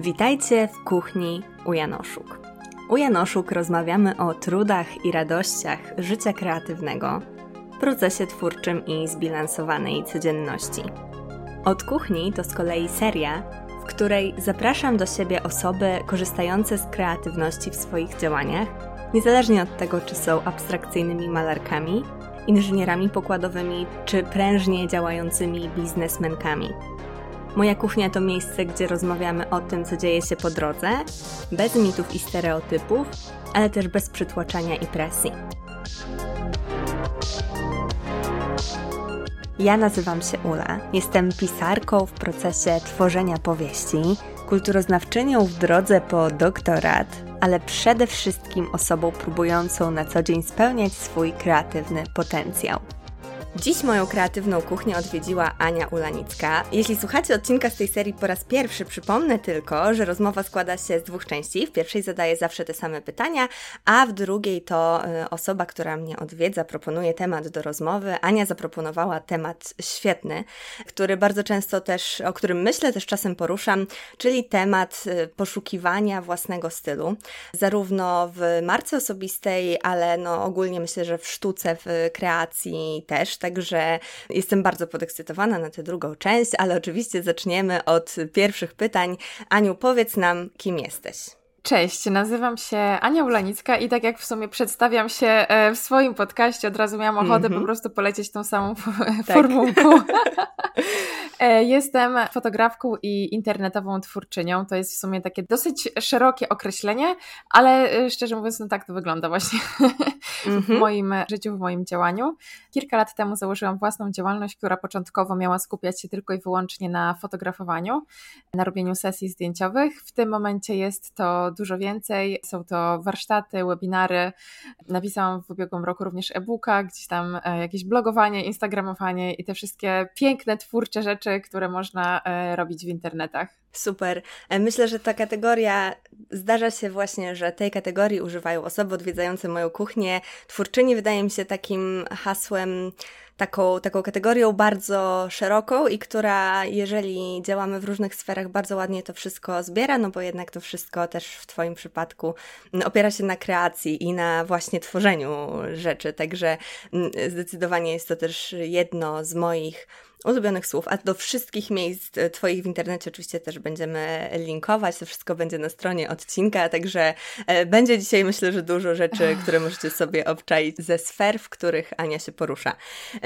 Witajcie w kuchni u Janoszuk. U Janoszuk rozmawiamy o trudach i radościach życia kreatywnego, procesie twórczym i zbilansowanej codzienności. Od kuchni to z kolei seria, w której zapraszam do siebie osoby korzystające z kreatywności w swoich działaniach, niezależnie od tego, czy są abstrakcyjnymi malarkami, inżynierami pokładowymi czy prężnie działającymi biznesmenkami. Moja kuchnia to miejsce, gdzie rozmawiamy o tym, co dzieje się po drodze, bez mitów i stereotypów, ale też bez przytłaczania i presji. Ja nazywam się Ula. Jestem pisarką w procesie tworzenia powieści, kulturoznawczynią w drodze po doktorat, ale przede wszystkim osobą próbującą na co dzień spełniać swój kreatywny potencjał. Dziś moją kreatywną kuchnię odwiedziła Ania Ulanicka. Jeśli słuchacie odcinka z tej serii po raz pierwszy, przypomnę tylko, że rozmowa składa się z dwóch części. W pierwszej zadaję zawsze te same pytania, a w drugiej to y, osoba, która mnie odwiedza, proponuje temat do rozmowy. Ania zaproponowała temat świetny, który bardzo często też, o którym myślę, też czasem poruszam, czyli temat y, poszukiwania własnego stylu. Zarówno w marce osobistej, ale no ogólnie myślę, że w sztuce, w kreacji też także jestem bardzo podekscytowana na tę drugą część, ale oczywiście zaczniemy od pierwszych pytań. Aniu, powiedz nam, kim jesteś? Cześć, nazywam się Ania Ulanicka i tak jak w sumie przedstawiam się e, w swoim podcaście, od razu miałam ochotę mm -hmm. po prostu polecieć tą samą tak. formułką. E, jestem fotografką i internetową twórczynią. To jest w sumie takie dosyć szerokie określenie, ale e, szczerze mówiąc, no tak to wygląda właśnie w mhm. moim życiu, w moim działaniu. Kilka lat temu założyłam własną działalność, która początkowo miała skupiać się tylko i wyłącznie na fotografowaniu, na robieniu sesji zdjęciowych. W tym momencie jest to dużo więcej. Są to warsztaty, webinary. Napisałam w ubiegłym roku również e-booka, gdzieś tam e, jakieś blogowanie, instagramowanie i te wszystkie piękne, twórcze rzeczy, które można e, robić w internetach. Super. E, myślę, że ta kategoria, zdarza się właśnie, że tej kategorii używają osoby odwiedzające moją kuchnię. Twórczyni wydaje mi się takim hasłem, taką, taką kategorią bardzo szeroką i która, jeżeli działamy w różnych sferach, bardzo ładnie to wszystko zbiera, no bo jednak to wszystko też w Twoim przypadku opiera się na kreacji i na właśnie tworzeniu rzeczy. Także mm, zdecydowanie jest to też jedno z moich ulubionych słów, a do wszystkich miejsc e, Twoich w internecie oczywiście też będziemy linkować. To wszystko będzie na stronie odcinka, także e, będzie dzisiaj myślę, że dużo rzeczy, które możecie sobie obczaić ze sfer, w których Ania się porusza.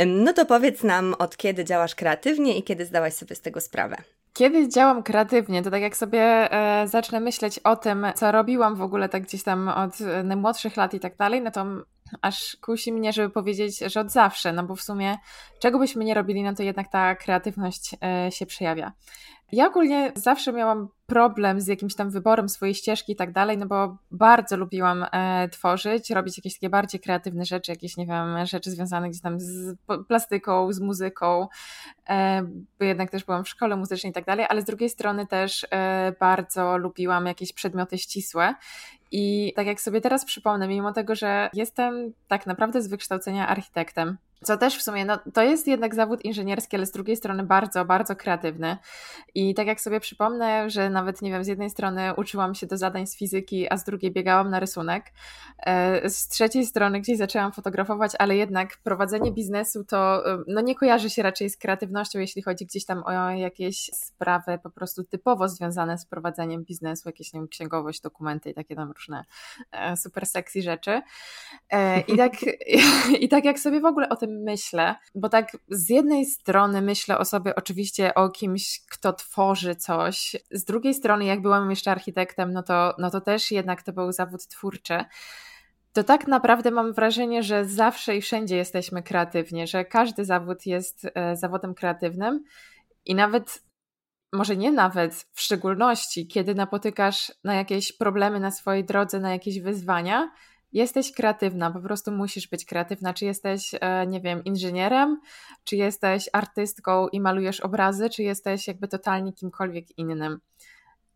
No to powiedz nam, od kiedy działasz kreatywnie i kiedy zdałaś sobie z tego sprawę? Kiedy działam kreatywnie, to tak jak sobie e, zacznę myśleć o tym, co robiłam w ogóle tak gdzieś tam od e, najmłodszych lat i tak dalej, no to aż kusi mnie, żeby powiedzieć, że od zawsze, no bo w sumie czego byśmy nie robili, no to jednak ta kreatywność e, się przejawia. Ja ogólnie zawsze miałam problem z jakimś tam wyborem swojej ścieżki i tak dalej, no bo bardzo lubiłam e, tworzyć, robić jakieś takie bardziej kreatywne rzeczy, jakieś, nie wiem, rzeczy związane gdzieś tam z plastyką, z muzyką, e, bo jednak też byłam w szkole muzycznej i tak dalej, ale z drugiej strony też e, bardzo lubiłam jakieś przedmioty ścisłe i tak jak sobie teraz przypomnę, mimo tego, że jestem tak naprawdę z wykształcenia architektem, co też w sumie, no to jest jednak zawód inżynierski, ale z drugiej strony bardzo, bardzo kreatywny. I tak jak sobie przypomnę, że nawet, nie wiem, z jednej strony uczyłam się do zadań z fizyki, a z drugiej biegałam na rysunek. E, z trzeciej strony gdzieś zaczęłam fotografować, ale jednak prowadzenie biznesu to e, no nie kojarzy się raczej z kreatywnością, jeśli chodzi gdzieś tam o jakieś sprawy po prostu typowo związane z prowadzeniem biznesu, jakieś, nie wiem, księgowość, dokumenty i takie tam różne e, super sexy rzeczy. I tak, i tak jak sobie w ogóle o tym tym myślę, bo tak z jednej strony myślę o sobie oczywiście o kimś, kto tworzy coś, z drugiej strony jak byłam jeszcze architektem, no to, no to też jednak to był zawód twórczy to tak naprawdę mam wrażenie, że zawsze i wszędzie jesteśmy kreatywnie, że każdy zawód jest e, zawodem kreatywnym i nawet, może nie nawet, w szczególności, kiedy napotykasz na jakieś problemy na swojej drodze, na jakieś wyzwania, jesteś kreatywna, po prostu musisz być kreatywna. Czy jesteś, e, nie wiem, inżynierem, czy jesteś artystką i malujesz obrazy, czy jesteś jakby totalnie kimkolwiek innym.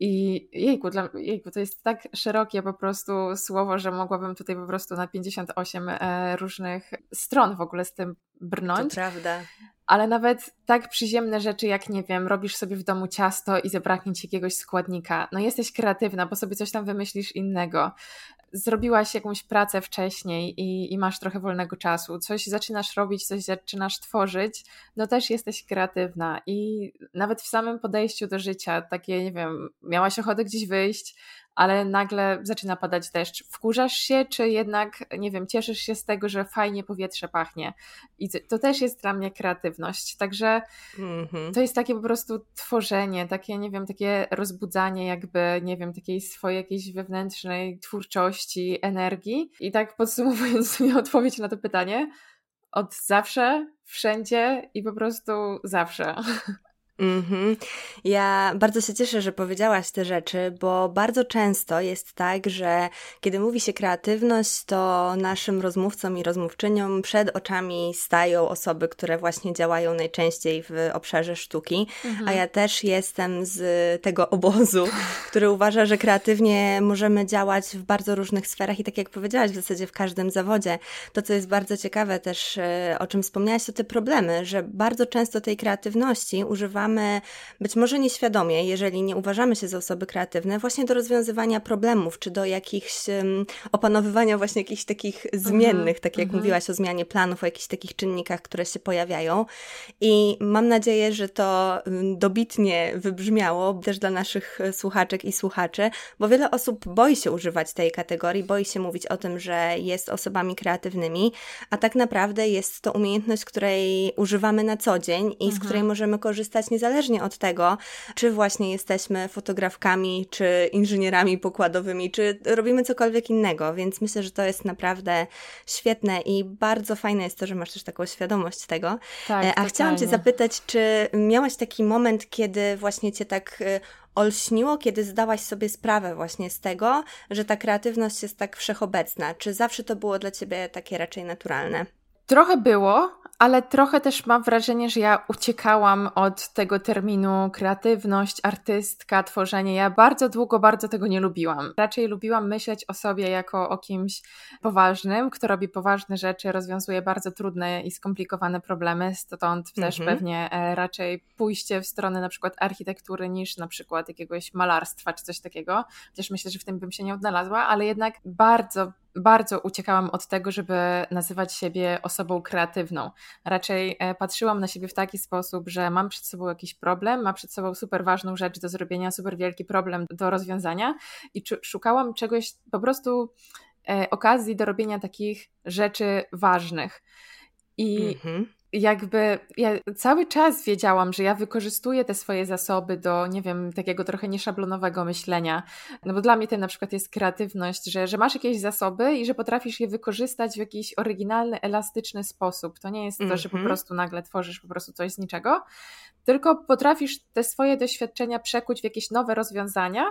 I jejku, dla, jejku, to jest tak szerokie po prostu słowo, że mogłabym tutaj po prostu na 58 e, różnych stron w ogóle z tym brnąć. To prawda. ale nawet tak przyziemne rzeczy, jak nie wiem, robisz sobie w domu ciasto i zabraknie ci jakiegoś składnika. No jesteś kreatywna, bo sobie coś tam wymyślisz innego. Zrobiłaś jakąś pracę wcześniej i, i masz trochę wolnego czasu, coś zaczynasz robić, coś zaczynasz tworzyć, no też jesteś kreatywna. I nawet w samym podejściu do życia, takie, nie wiem, miałaś ochotę gdzieś wyjść, ale nagle zaczyna padać deszcz. Wkurzasz się, czy jednak, nie wiem, cieszysz się z tego, że fajnie powietrze pachnie? I to też jest dla mnie kreatywność. Także mm-hmm. to jest takie po prostu tworzenie, takie, nie wiem, takie rozbudzanie, jakby, nie wiem, takiej swojej jakiejś wewnętrznej twórczości, energii. I tak podsumowując sobie odpowiedź na to pytanie, od zawsze, wszędzie i po prostu zawsze. Mhm. Ja bardzo się cieszę, że powiedziałaś te rzeczy, bo bardzo często jest tak, że kiedy mówi się kreatywność, to naszym rozmówcom i rozmówczyniom przed oczami stają osoby, które właśnie działają najczęściej w obszarze sztuki, mhm. a ja też jestem z tego obozu, który uważa, że kreatywnie możemy działać w bardzo różnych sferach i tak jak powiedziałaś, w zasadzie w każdym zawodzie. To, co jest bardzo ciekawe też, e, o czym wspomniałaś, to te problemy, że bardzo często tej kreatywności używamy używamy, być może nieświadomie, jeżeli nie uważamy się za osoby kreatywne, właśnie do rozwiązywania problemów, czy do jakichś opanowywania właśnie jakichś takich zmiennych, tak jak -hmm. mówiłaś o zmianie planów, o jakichś takich czynnikach, które się pojawiają. I mam nadzieję, że to dobitnie wybrzmiało też dla naszych słuchaczek i słuchaczy, bo wiele osób boi się używać tej kategorii, boi się mówić o tym, że jest osobami kreatywnymi, a tak naprawdę jest to umiejętność, której używamy na co dzień i -hmm. z której możemy korzystać niezależnie od tego, czy właśnie jesteśmy fotografkami, czy inżynierami pokładowymi, czy robimy cokolwiek innego, więc myślę, że to jest naprawdę świetne i bardzo fajne jest to, że masz też taką świadomość tego. Tak, e, A chciałam Cię zapytać, czy miałaś taki moment, kiedy właśnie Cię tak e, olśniło, kiedy zdałaś sobie sprawę właśnie z tego, że ta kreatywność jest tak wszechobecna? Czy zawsze to było dla Ciebie takie raczej naturalne? Trochę było, ale trochę też mam wrażenie, że ja uciekałam od tego terminu kreatywność, artystka, tworzenie. Ja bardzo długo bardzo tego nie lubiłam. Raczej lubiłam myśleć o sobie jako o kimś poważnym, kto robi poważne rzeczy, rozwiązuje bardzo trudne i skomplikowane problemy, stąd mhm. też pewnie e, raczej pójście w stronę na przykład architektury niż na przykład jakiegoś malarstwa czy coś takiego. Chociaż myślę, że w tym bym się nie odnalazła, ale jednak bardzo bardzo uciekałam od tego, żeby nazywać siebie osobą kreatywną. Raczej e, patrzyłam na siebie w taki sposób, że mam przed sobą jakiś problem, mam przed sobą super ważną rzecz do zrobienia, super wielki problem do rozwiązania i szukałam czegoś, po prostu e, okazji do robienia takich rzeczy ważnych. I mhm jakby ja cały czas wiedziałam, że ja wykorzystuję te swoje zasoby do, nie wiem, takiego trochę nieszablonowego myślenia. No bo dla mnie to na przykład jest kreatywność, że, że masz jakieś zasoby i że potrafisz je wykorzystać w jakiś oryginalny, elastyczny sposób. To nie jest to, że po mhm. prostu nagle tworzysz po prostu coś z niczego, tylko potrafisz te swoje doświadczenia przekuć w jakieś nowe rozwiązania,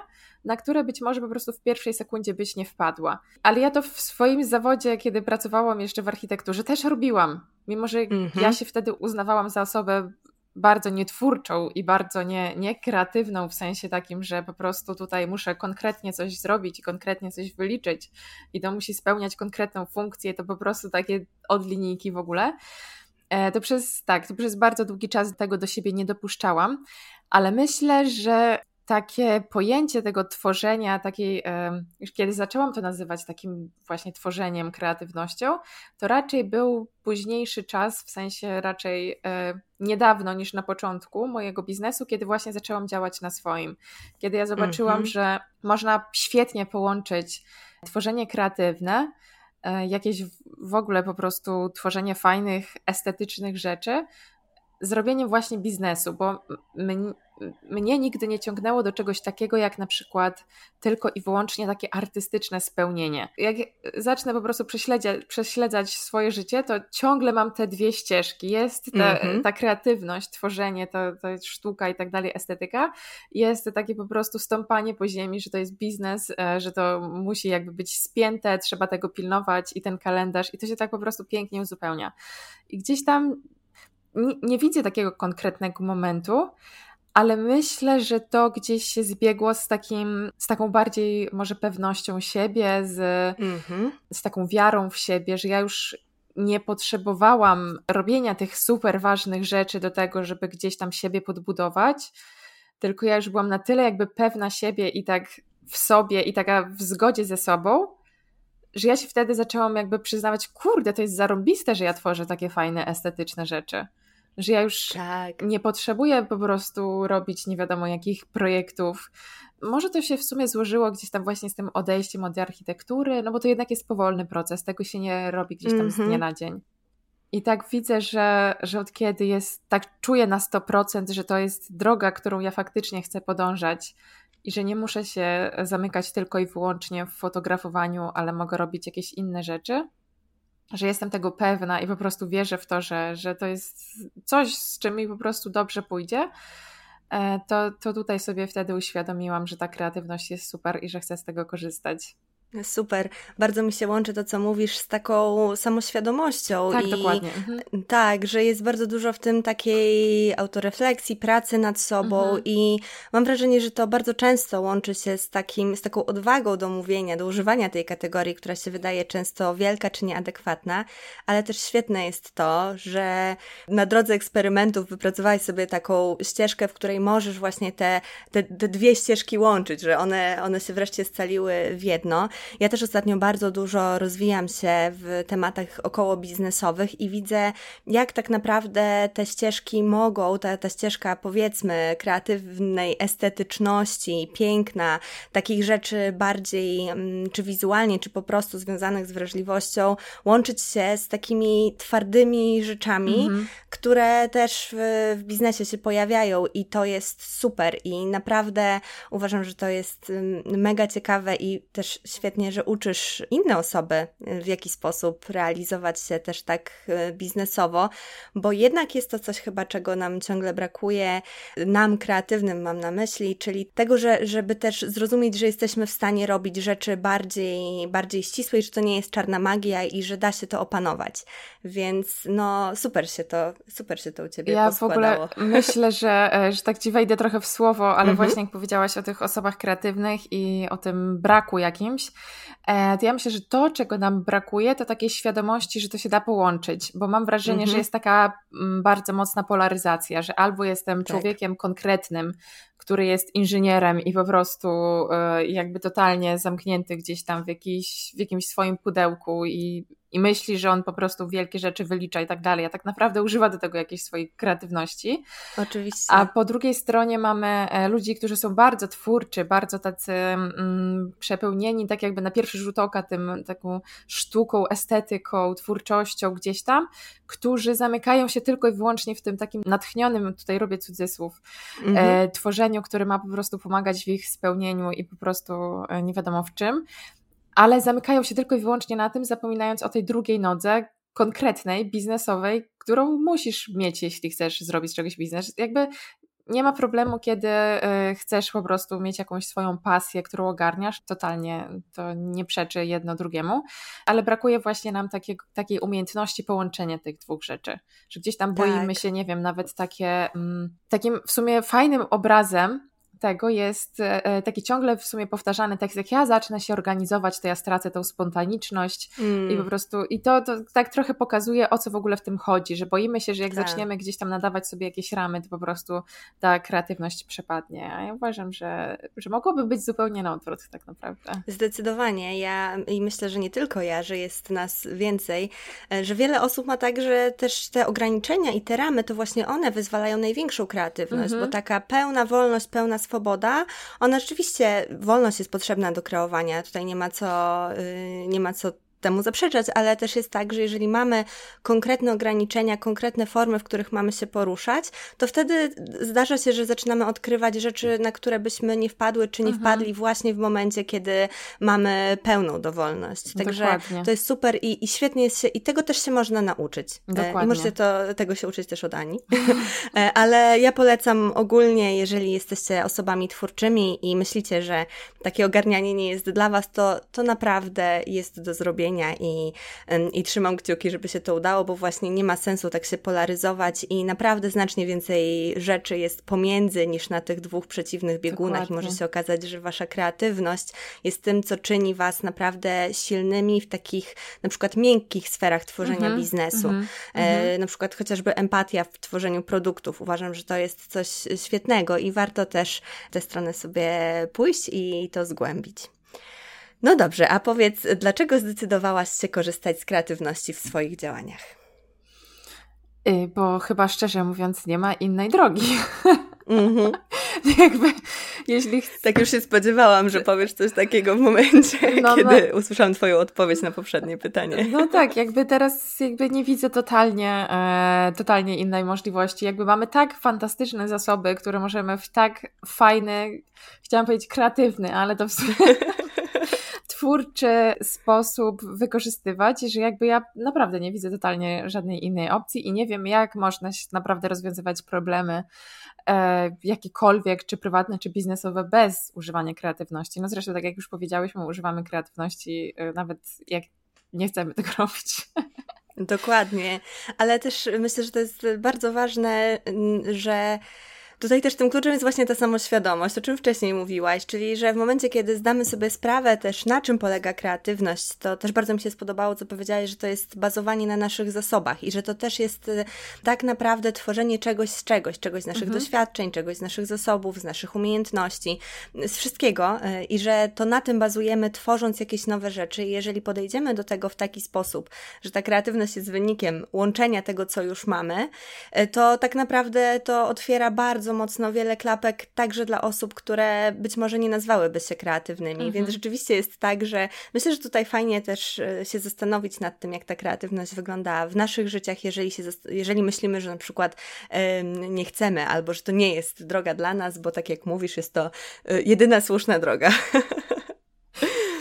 na które być może po prostu w pierwszej sekundzie byś nie wpadła. Ale ja to w swoim zawodzie, kiedy pracowałam jeszcze w architekturze, też robiłam. Mimo, że -hmm. ja się wtedy uznawałam za osobę bardzo nietwórczą i bardzo nie, niekreatywną, w sensie takim, że po prostu tutaj muszę konkretnie coś zrobić i konkretnie coś wyliczyć i to musi spełniać konkretną funkcję, to po prostu takie od linijki w ogóle. E, to przez tak, to przez bardzo długi czas tego do siebie nie dopuszczałam, ale myślę, że takie pojęcie tego tworzenia, takiej, już kiedy zaczęłam to nazywać takim właśnie tworzeniem, kreatywnością, to raczej był późniejszy czas, w sensie raczej e, niedawno niż na początku mojego biznesu, kiedy właśnie zaczęłam działać na swoim. Kiedy ja zobaczyłam, mm -hmm. że można świetnie połączyć tworzenie kreatywne, e, jakieś w ogóle po prostu tworzenie fajnych, estetycznych rzeczy, zrobieniem właśnie biznesu, bo mnie nigdy nie ciągnęło do czegoś takiego, jak na przykład tylko i wyłącznie takie artystyczne spełnienie. Jak zacznę po prostu prześledzać, prześledzać swoje życie, to ciągle mam te dwie ścieżki. Jest ta, mm -hmm. ta kreatywność, tworzenie, to, to sztuka i tak dalej, estetyka. Jest takie po prostu stąpanie po ziemi, że to jest biznes, e, że to musi jakby być spięte, trzeba tego pilnować i ten kalendarz i to się tak po prostu pięknie uzupełnia. I gdzieś tam nie, nie widzę takiego konkretnego momentu, ale myślę, że to gdzieś się zbiegło z takim, z taką bardziej może pewnością siebie, z, mm-hmm. z taką wiarą w siebie, że ja już nie potrzebowałam robienia tych super ważnych rzeczy do tego, żeby gdzieś tam siebie podbudować, tylko ja już byłam na tyle jakby pewna siebie i tak w sobie i taka w zgodzie ze sobą, że ja się wtedy zaczęłam jakby przyznawać, kurde, to jest zarąbiste, że ja tworzę takie fajne, estetyczne rzeczy. Że ja już tak. nie potrzebuję po prostu robić nie wiadomo jakich projektów. Może to się w sumie złożyło gdzieś tam właśnie z tym odejściem od architektury, no bo to jednak jest powolny proces, tego się nie robi gdzieś tam mm -hmm. z dnia mhm. na dzień. I tak widzę, że, że od kiedy jest, tak czuję na 100%, że to jest droga, którą ja faktycznie chcę podążać i że nie muszę się zamykać tylko i wyłącznie w fotografowaniu, ale mogę robić jakieś inne rzeczy, że jestem tego pewna i po prostu wierzę w to, że, że to jest coś, z czym mi po prostu dobrze pójdzie, e, to, to tutaj sobie wtedy uświadomiłam, że ta kreatywność jest super i że chcę z tego korzystać. Super. Bardzo mi się łączy to, co mówisz, z taką samoświadomością. Tak, I, dokładnie. Mhm. Tak, że jest bardzo dużo w tym takiej autorefleksji, pracy nad sobą mhm. i mam wrażenie, że to bardzo często łączy się z, takim, z taką odwagą do mówienia, do używania tej kategorii, która się wydaje często wielka czy nieadekwatna, ale też świetne jest to, że na drodze eksperymentów wypracowałeś sobie taką ścieżkę, w której możesz właśnie te, te, te dwie ścieżki łączyć, że one, one się wreszcie scaliły w jedno. Ja też ostatnio bardzo dużo rozwijam się w tematach około biznesowych i widzę, jak tak naprawdę te ścieżki mogą, ta, ta ścieżka powiedzmy kreatywnej estetyczności, piękna, takich rzeczy bardziej mm, czy wizualnie, czy po prostu związanych z wrażliwością, łączyć się z takimi twardymi rzeczami, mhm. Które też w, w biznesie się pojawiają i to jest super i naprawdę uważam, że to jest mega ciekawe i też świetnie, że uczysz inne osoby w jaki sposób realizować się też tak e, biznesowo, bo jednak jest to coś chyba, czego nam ciągle brakuje, nam kreatywnym mam na myśli, czyli tego, że, żeby też zrozumieć, że jesteśmy w stanie robić rzeczy bardziej, bardziej ścisłe i że to nie jest czarna magia i że da się to opanować. Więc no super się to, super się to u Ciebie ja poskładało. W ogóle myślę, że, e, że tak Ci wejdę trochę w słowo, ale mhm. właśnie jak powiedziałaś o tych osobach kreatywnych i o tym braku jakimś, E, to ja myślę, że to, czego nam brakuje, to takiej świadomości, że to się da połączyć, bo mam wrażenie, mhm. że jest taka mm, bardzo mocna polaryzacja, że albo jestem tak. człowiekiem konkretnym, który jest inżynierem i po prostu e, jakby totalnie zamknięty gdzieś tam w, jakiś, w jakimś swoim pudełku i i myśli, że on po prostu wielkie rzeczy wylicza i tak dalej, a tak naprawdę używa do tego jakiejś swojej kreatywności. Oczywiście. A po drugiej stronie mamy e, ludzi, którzy są bardzo twórczy, bardzo tacy mm, przepełnieni, tak jakby na pierwszy rzut oka tym taką sztuką, estetyką, twórczością gdzieś tam, którzy zamykają się tylko i wyłącznie w tym takim natchnionym, tutaj robię cudzysłów, mhm. e, tworzeniu, które ma po prostu pomagać w ich spełnieniu i po prostu e, nie wiadomo w czym ale zamykają się tylko i wyłącznie na tym, zapominając o tej drugiej nodze, konkretnej, biznesowej, którą musisz mieć, jeśli chcesz zrobić czegoś biznes. Jakby nie ma problemu, kiedy e, chcesz po prostu mieć jakąś swoją pasję, którą ogarniasz. Totalnie to nie przeczy jedno drugiemu, ale brakuje właśnie nam takiej, takiej umiejętności połączenia tych dwóch rzeczy. Że gdzieś tam boimy tak. się, nie wiem, nawet takie, mm, takim w sumie fajnym obrazem tego jest e, e, taki ciągle w sumie powtarzany tekst, jak ja zacznę się organizować, to ja stracę tą spontaniczność mm. i po prostu, i to, to tak trochę pokazuje, o co w ogóle w tym chodzi, że boimy się, że jak tak. zaczniemy gdzieś tam nadawać sobie jakieś ramy, to po prostu ta kreatywność przepadnie, a ja uważam, że, że mogłoby być zupełnie na odwrót tak naprawdę. Zdecydowanie, ja i myślę, że nie tylko ja, że jest nas więcej, e, że wiele osób ma tak, że też te ograniczenia i te ramy, to właśnie one wyzwalają największą kreatywność, mm -hmm. bo taka pełna wolność, pełna swoboda swoboda, ona rzeczywiście, wolność jest potrzebna do kreowania, tutaj nie ma co, y, nie ma co temu zaprzeczać, ale też jest tak, że jeżeli mamy konkretne ograniczenia, konkretne formy, w których mamy się poruszać, to wtedy zdarza się, że zaczynamy odkrywać rzeczy, na które byśmy nie wpadły, czy nie mhm. wpadli właśnie w momencie, kiedy mamy pełną dowolność. Także Dokładnie. to jest super i, i świetnie jest się, i tego też się można nauczyć. E, Dokładnie. I możecie to, tego się uczyć też od Ani. E, ale ja polecam ogólnie, jeżeli jesteście osobami twórczymi i myślicie, że takie ogarnianie nie jest dla Was, to, to naprawdę jest do zrobienia zrobienia i, i trzymam kciuki, żeby się to udało, bo właśnie nie ma sensu tak się polaryzować i naprawdę znacznie więcej rzeczy jest pomiędzy niż na tych dwóch przeciwnych biegunach Dokładnie. i może się okazać, że wasza kreatywność jest tym, co czyni was naprawdę silnymi w takich na przykład miękkich sferach tworzenia -hmm, biznesu. -hmm, e, na przykład chociażby empatia w tworzeniu produktów. Uważam, że to jest coś świetnego i warto też tę stronę sobie pójść i to zgłębić. No dobrze, a powiedz, dlaczego zdecydowałaś się korzystać z kreatywności w swoich działaniach? Y, bo chyba szczerze mówiąc, nie ma innej drogi. Mm-hmm. Jakby, jeśli Tak już się spodziewałam, że powiesz coś takiego w momencie, no, kiedy no... usłyszałam Twoją odpowiedź na poprzednie pytanie. No tak, jakby teraz jakby nie widzę totalnie, e, totalnie innej możliwości. Jakby mamy tak fantastyczne zasoby, które możemy w tak fajny, chciałam powiedzieć kreatywny, ale to w sumie twórczy sposób wykorzystywać, że jakby ja naprawdę nie widzę totalnie żadnej innej opcji i nie wiem, jak można naprawdę rozwiązywać problemy e, jakiekolwiek, czy prywatne, czy biznesowe, bez używania kreatywności. No zresztą, tak jak już powiedziałyśmy, używamy kreatywności e, nawet jak nie chcemy tego robić. Dokładnie, ale też myślę, że to jest bardzo ważne, że Tutaj też tym kluczem jest właśnie ta samoświadomość, o czym wcześniej mówiłaś, czyli że w momencie, kiedy zdamy sobie sprawę też, na czym polega kreatywność, to też bardzo mi się spodobało, co powiedziałaś, że to jest bazowanie na naszych zasobach i że to też jest y, tak naprawdę tworzenie czegoś z czegoś, czegoś z naszych mhm. doświadczeń, czegoś z naszych zasobów, z naszych umiejętności, z wszystkiego y, i że to na tym bazujemy, tworząc jakieś nowe rzeczy i jeżeli podejdziemy do tego w taki sposób, że ta kreatywność jest wynikiem łączenia tego, co już mamy, y, to tak naprawdę to otwiera bardzo mocno wiele klapek także dla osób, które być może nie nazwałyby się kreatywnymi, mhm. więc rzeczywiście jest tak, że myślę, że tutaj fajnie też e, się zastanowić nad tym, jak ta kreatywność wygląda w naszych życiach, jeżeli, się, jeżeli myślimy, że na przykład nie chcemy albo że to nie jest droga dla nas, bo tak jak mówisz, jest to e, jedyna słuszna droga.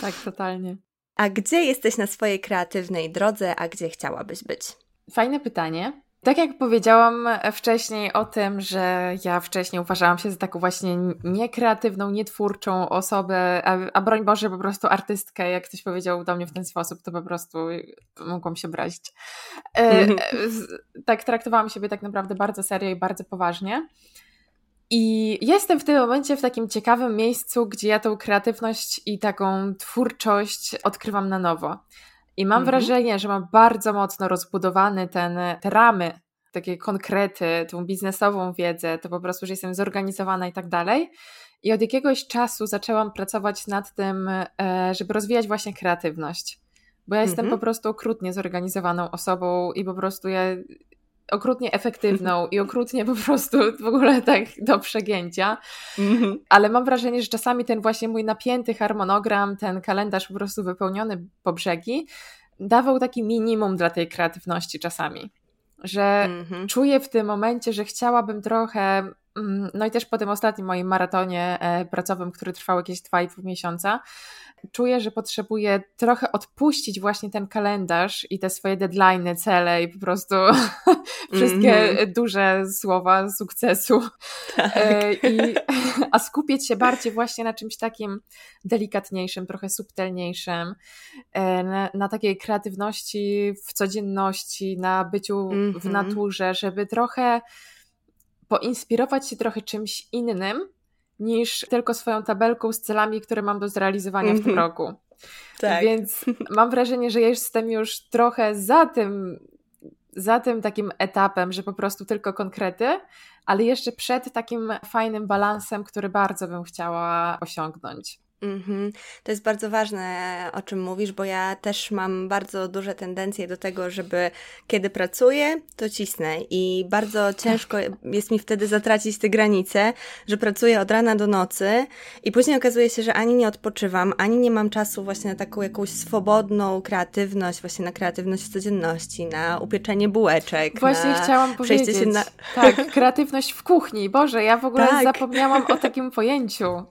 Tak, totalnie. A gdzie jesteś na swojej kreatywnej drodze, a gdzie chciałabyś być? Fajne pytanie. Tak jak powiedziałam wcześniej o tym, że ja wcześniej uważałam się za taką właśnie niekreatywną, nietwórczą osobę, a, a broń Boże po prostu artystkę, jak ktoś powiedział do mnie w ten sposób, to po prostu mogłam się obrazić. E, tak traktowałam siebie tak naprawdę bardzo serio i bardzo poważnie. I jestem w tym momencie w takim ciekawym miejscu, gdzie ja tą kreatywność i taką twórczość odkrywam na nowo. I mam mhm. wrażenie, że mam bardzo mocno rozbudowany ten, te ramy, takie konkrety, tą biznesową wiedzę, to po prostu, że jestem zorganizowana i tak dalej. I od jakiegoś czasu zaczęłam pracować nad tym, e, żeby rozwijać właśnie kreatywność. Bo ja jestem mhm. po prostu okrutnie zorganizowaną osobą i po prostu ja okrutnie efektywną i okrutnie po prostu w ogóle tak do przegięcia. Mm-hmm. Ale mam wrażenie, że czasami ten właśnie mój napięty harmonogram, ten kalendarz po prostu wypełniony po brzegi, dawał taki minimum dla tej kreatywności czasami. Że mm-hmm. czuję w tym momencie, że chciałabym trochę no i też po tym ostatnim moim maratonie e, pracowym, który trwał jakieś 2,5 miesiąca, czuję, że potrzebuję trochę odpuścić właśnie ten kalendarz i te swoje deadlines, cele i po prostu wszystkie mm-hmm. duże słowa sukcesu. Tak. E, I, a skupić się bardziej właśnie na czymś takim delikatniejszym, trochę subtelniejszym, e, na, na takiej kreatywności w codzienności, na byciu mm-hmm. w mhm. naturze, żeby trochę poinspirować się trochę czymś innym, niż tylko swoją tabelką z celami, które mam do zrealizowania mm -hmm. w tym mhm. roku. Tak. Więc mam wrażenie, że jestem już trochę za tym, za tym takim etapem, że po prostu tylko konkrety, ale jeszcze przed takim fajnym balansem, który bardzo bym chciała osiągnąć. Mm-hmm. To jest bardzo ważne, o czym mówisz, bo ja też mam bardzo duże tendencje do tego, żeby kiedy pracuję, to cisnę i bardzo ciężko jest mi wtedy zatracić te granice, że pracuję od rana do nocy i później okazuje się, że ani nie odpoczywam, ani nie mam czasu właśnie na taką jakąś swobodną kreatywność, właśnie na kreatywność w codzienności, na upieczenie bułeczek. Właśnie chciałam powiedzieć. Się na... Tak, kreatywność w kuchni. Boże, ja w ogóle tak. zapomniałam o takim pojęciu.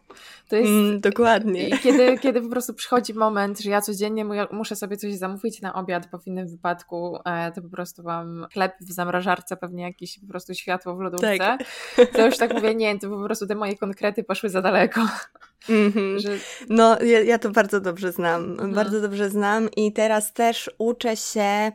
To jest mm, dokładnie. Kiedy, kiedy po prostu przychodzi moment, że ja codziennie muszę sobie coś zamówić na obiad, bo w innym wypadku e, to po prostu mam chleb w zamrażarce, pewnie jakieś po prostu światło w lodówce, tak. to już tak mówię, nie, to po prostu te moje konkrety poszły za daleko. Mm -hmm. że... No, ja, ja, to bardzo dobrze znam. Mm. Bardzo dobrze znam i teraz też uczę się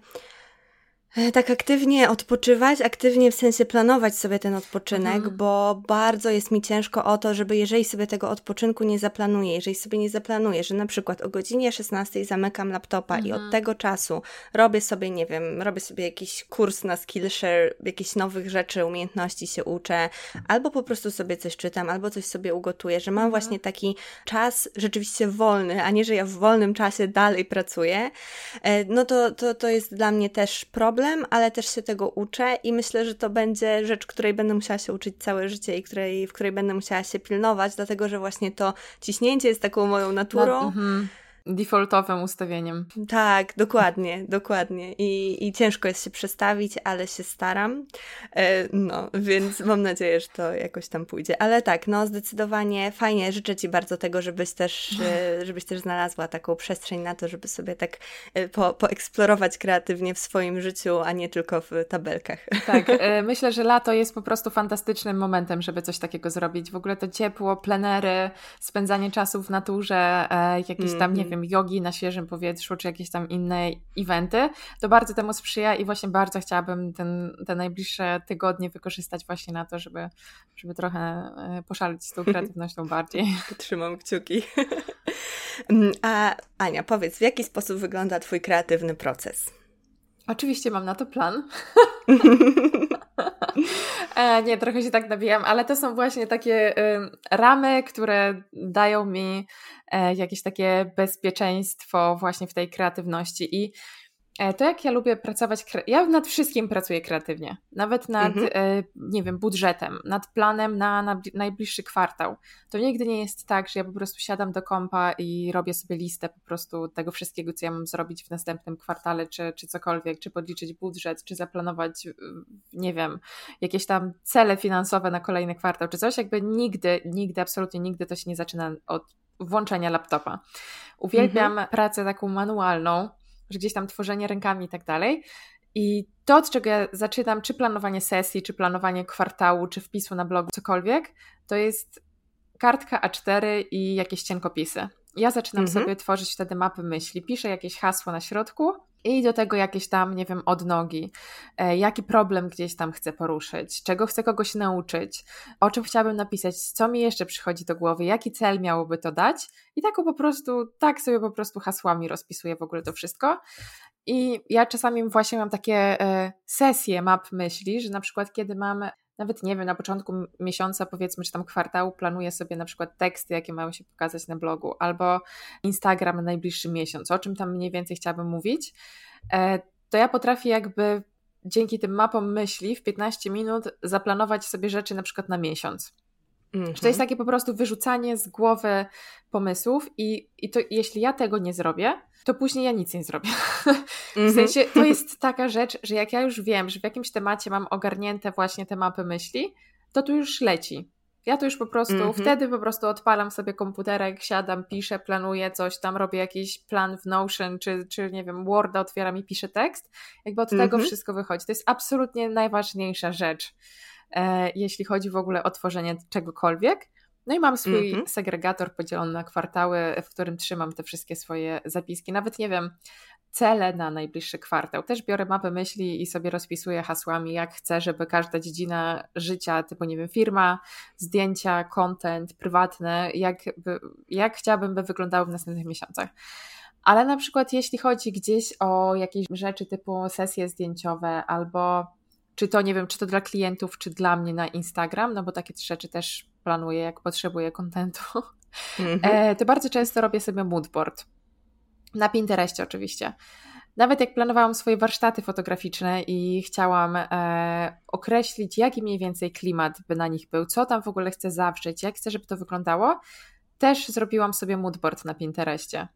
tak aktywnie odpoczywać, aktywnie w sensie planować sobie ten odpoczynek, mhm. bo bardzo jest mi ciężko o to, żeby jeżeli sobie tego odpoczynku nie zaplanuję, jeżeli sobie nie zaplanuję, że na przykład o godzinie 16 zamykam laptopa mhm. i od mhm. tego czasu robię sobie, nie wiem, robię sobie jakiś kurs na Skillshare, jakichś nowych rzeczy, umiejętności się uczę, albo po prostu sobie coś czytam, albo coś sobie ugotuję, że mam mhm. właśnie taki czas rzeczywiście wolny, a nie, że ja w wolnym czasie dalej pracuję, e, no to, to, to jest dla mnie też problem, problem, ale też się tego uczę i myślę, że to będzie rzecz, której będę musiała się uczyć całe życie i której, w której będę musiała się pilnować, dlatego że właśnie to ciśnięcie jest taką moją naturą. No, mm-hmm defaultowym ustawieniem. Tak, dokładnie, dokładnie. I, I ciężko jest się przestawić, ale się staram. E, no, więc mam nadzieję, że to jakoś tam pójdzie. Ale tak, no zdecydowanie fajnie. Życzę Ci bardzo tego, żebyś też, e, żebyś też znalazła taką przestrzeń na to, żeby sobie tak e, po, poeksplorować kreatywnie w swoim życiu, a nie tylko w tabelkach. Tak, myślę, że lato jest po prostu fantastycznym momentem, żeby coś takiego zrobić. W ogóle to ciepło, plenery, spędzanie czasu w naturze, jakieś tam, nie wiem, wiem, jogi na świeżym powietrzu, czy jakieś tam inne eventy, to bardzo temu sprzyja i właśnie bardzo chciałabym ten, te najbliższe tygodnie wykorzystać właśnie na to, żeby, żeby trochę e, poszaleć z tą kreatywnością bardziej. Trzymam kciuki. A Ania, powiedz, w jaki sposób wygląda Twój kreatywny proces? Oczywiście mam na to plan. e, nie, trochę się tak nabijam, ale to są właśnie takie y, ramy, które dają mi e, jakieś takie bezpieczeństwo właśnie w tej kreatywności i to jak ja lubię pracować, ja nad wszystkim pracuję kreatywnie, nawet nad, mhm. E, nie wiem, budżetem, nad planem na, na, najbliższy kwartał. To nigdy nie jest tak, że ja po prostu siadam do kompa i robię sobie listę po prostu tego wszystkiego, co ja mam zrobić w następnym kwartale, czy, czy cokolwiek, czy podliczyć budżet, czy zaplanować, nie wiem, jakieś tam cele finansowe na kolejny kwartał, czy coś. Jakby nigdy, nigdy, absolutnie nigdy to się nie zaczyna od włączenia laptopa. Uwielbiam mhm. pracę taką manualną, że gdzieś tam tworzenie rękami i tak dalej. I to, od czego ja zaczynam, czy planowanie sesji, czy planowanie kwartału, czy wpisu na blogu, cokolwiek, to jest kartka A4 i jakieś cienkopisy. Ja zaczynam mhm. sobie tworzyć wtedy mapy myśli, piszę jakieś hasło na środku i do tego jakieś tam, nie wiem, odnogi, e, jaki problem gdzieś tam chcę poruszyć, czego chcę kogoś nauczyć, o czym chciałabym napisać, co mi jeszcze przychodzi do głowy, jaki cel miałoby to dać? I tak po prostu, tak sobie po prostu hasłami rozpisuję w ogóle to wszystko. I ja czasami właśnie mam takie e, sesje map myśli, że na przykład kiedy mam nawet nie wiem, na początku miesiąca, powiedzmy, czy tam kwartału, planuję sobie na przykład teksty, jakie mają się pokazać na blogu, albo Instagram na najbliższy miesiąc, o czym tam mniej więcej chciałabym mówić, e, to ja potrafię jakby dzięki tym mapom myśli w 15 minut zaplanować sobie rzeczy na przykład na miesiąc. Mm -hmm. To jest takie po prostu wyrzucanie z głowy pomysłów i, i to jeśli ja tego nie zrobię, to później ja nic nie zrobię. W mhm. sensie to jest taka rzecz, że jak ja już wiem, że w jakimś temacie mam ogarnięte właśnie te mapy myśli, to tu już leci. Ja to już po prostu, mm -hmm. wtedy po prostu odpalam sobie komputerek, siadam, piszę, planuję coś tam, robię jakiś plan w Notion, czy, czy nie wiem, Worda otwieram i piszę tekst. Jakby od tego mhm. wszystko wychodzi. To jest absolutnie najważniejsza rzecz, jeśli chodzi w ogóle o tworzenie czegokolwiek. No i mam swój mm -hmm. segregator podzielony na kwartały, w którym trzymam te wszystkie swoje zapiski. Nawet nie wiem, cele na najbliższy kwartał. Też biorę mapę myśli i sobie rozpisuję hasłami, jak chcę, żeby każda dziedzina życia, typu nie wiem, firma, zdjęcia, content, prywatne, jak, jak chciałabym, by wyglądały w następnych miesiącach. Ale na przykład jeśli chodzi gdzieś o jakieś rzeczy typu sesje zdjęciowe albo czy to nie wiem, czy to dla klientów, czy dla mnie na Instagram, no bo takie rzeczy też planuję, jak potrzebuję kontentu, mm -hmm. to bardzo często robię sobie moodboard. Na Pinterestie oczywiście. Nawet jak planowałam swoje warsztaty fotograficzne i chciałam e, określić, jaki mniej więcej klimat by na nich był, co tam w ogóle chcę zawrzeć, jak chcę, żeby to wyglądało, też zrobiłam sobie moodboard na Pinterestie.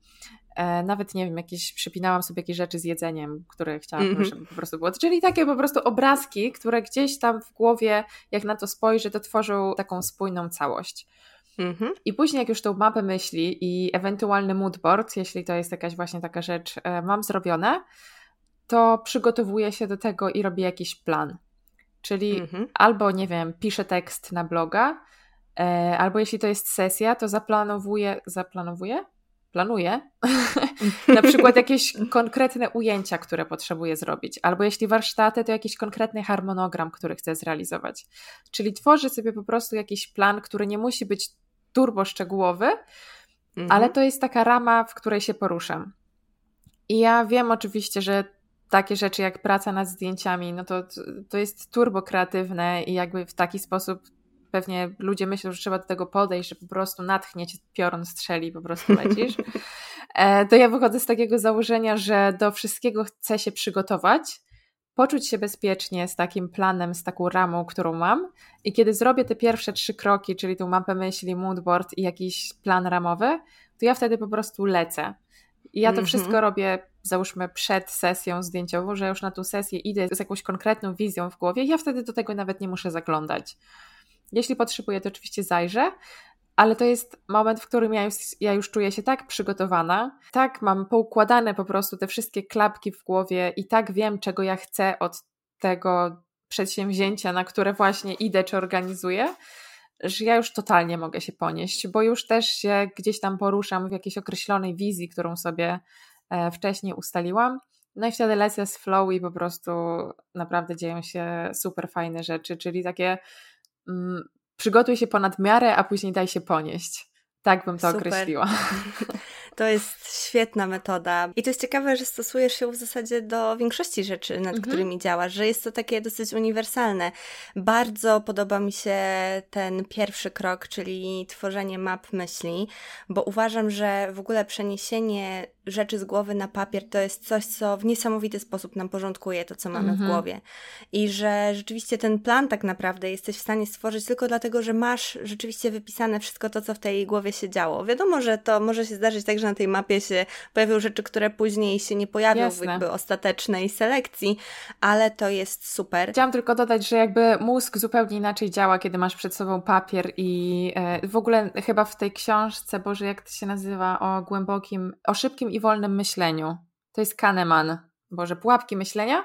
E, nawet nie wiem, jakieś przypinałam sobie jakieś rzeczy z jedzeniem, które chciałam, mm -hmm. żeby po prostu było. Czyli takie po prostu obrazki, które gdzieś tam w głowie, jak na to spojrzę, to tworzą taką spójną całość. Mhm. I później, jak już tą mapę myśli i ewentualny moodboard, jeśli to jest jakaś właśnie taka rzecz, e, mam zrobione, to przygotowuję się do tego i robię jakiś plan. Czyli mhm. albo, nie wiem, piszę tekst na bloga, e, albo jeśli to jest sesja, to zaplanowuję, zaplanowuję? Planuję na przykład jakieś konkretne ujęcia, które potrzebuję zrobić, albo jeśli warsztaty, to jakiś konkretny harmonogram, który chcę zrealizować. Czyli tworzę sobie po prostu jakiś plan, który nie musi być turbo szczegółowy, mhm. ale to jest taka rama, w której się poruszam. I ja wiem oczywiście, że takie rzeczy jak praca nad zdjęciami, no to, to jest turbo kreatywne i jakby w taki sposób pewnie ludzie myślą, że trzeba do tego podejść, że po prostu natchnie cię piorun strzeli i po prostu lecisz. E, to ja wychodzę z takiego założenia, że do wszystkiego chcę się przygotować, poczuć się bezpiecznie z takim planem, z taką ramą, którą mam. I kiedy zrobię te pierwsze trzy kroki, czyli tą mapę myśli, moodboard i jakiś plan ramowy, to ja wtedy po prostu lecę. I ja to mm -hmm. wszystko robię, załóżmy, przed sesją zdjęciową, że już na tą sesję idę z jakąś konkretną wizją w głowie. Ja wtedy do tego nawet nie muszę zaglądać. Jeśli potrzebuję, to oczywiście zajrzę, ale to jest moment, w którym ja już, ja już czuję się tak przygotowana, tak mam poukładane po prostu te wszystkie klapki w głowie i tak wiem, czego ja chcę od tego przedsięwzięcia, na które właśnie idę czy organizuję, że ja już totalnie mogę się ponieść, bo już też się gdzieś tam poruszam w jakiejś określonej wizji, którą sobie e, wcześniej ustaliłam. No i wtedy lecę z flow i po prostu naprawdę dzieją się super fajne rzeczy, czyli takie mm, przygotuj się ponad miarę, a później daj się ponieść. Tak bym to Super. określiła. To jest świetna metoda. I to jest ciekawe, że stosujesz ją w zasadzie do większości rzeczy, nad mhm. którymi działasz, że jest to takie dosyć uniwersalne. Bardzo podoba mi się ten pierwszy krok, czyli tworzenie map myśli, bo uważam, że w ogóle przeniesienie rzeczy z głowy na papier to jest coś, co w niesamowity sposób nam porządkuje to, co mamy mhm. w głowie. I że rzeczywiście ten plan tak naprawdę jesteś w stanie stworzyć tylko dlatego, że masz rzeczywiście wypisane wszystko to, co w tej głowie się działo. Wiadomo, że to może się zdarzyć tak, że na tej mapie się pojawią rzeczy, które później się nie pojawią Jasne. w jakby ostatecznej selekcji, ale to jest super. Chciałam tylko dodać, że jakby mózg zupełnie inaczej działa, kiedy masz przed sobą papier i e, w ogóle chyba w tej książce, Boże, jak to się nazywa, o głębokim, o szybkim i wolnym myśleniu. To jest Kahneman. Boże, pułapki myślenia?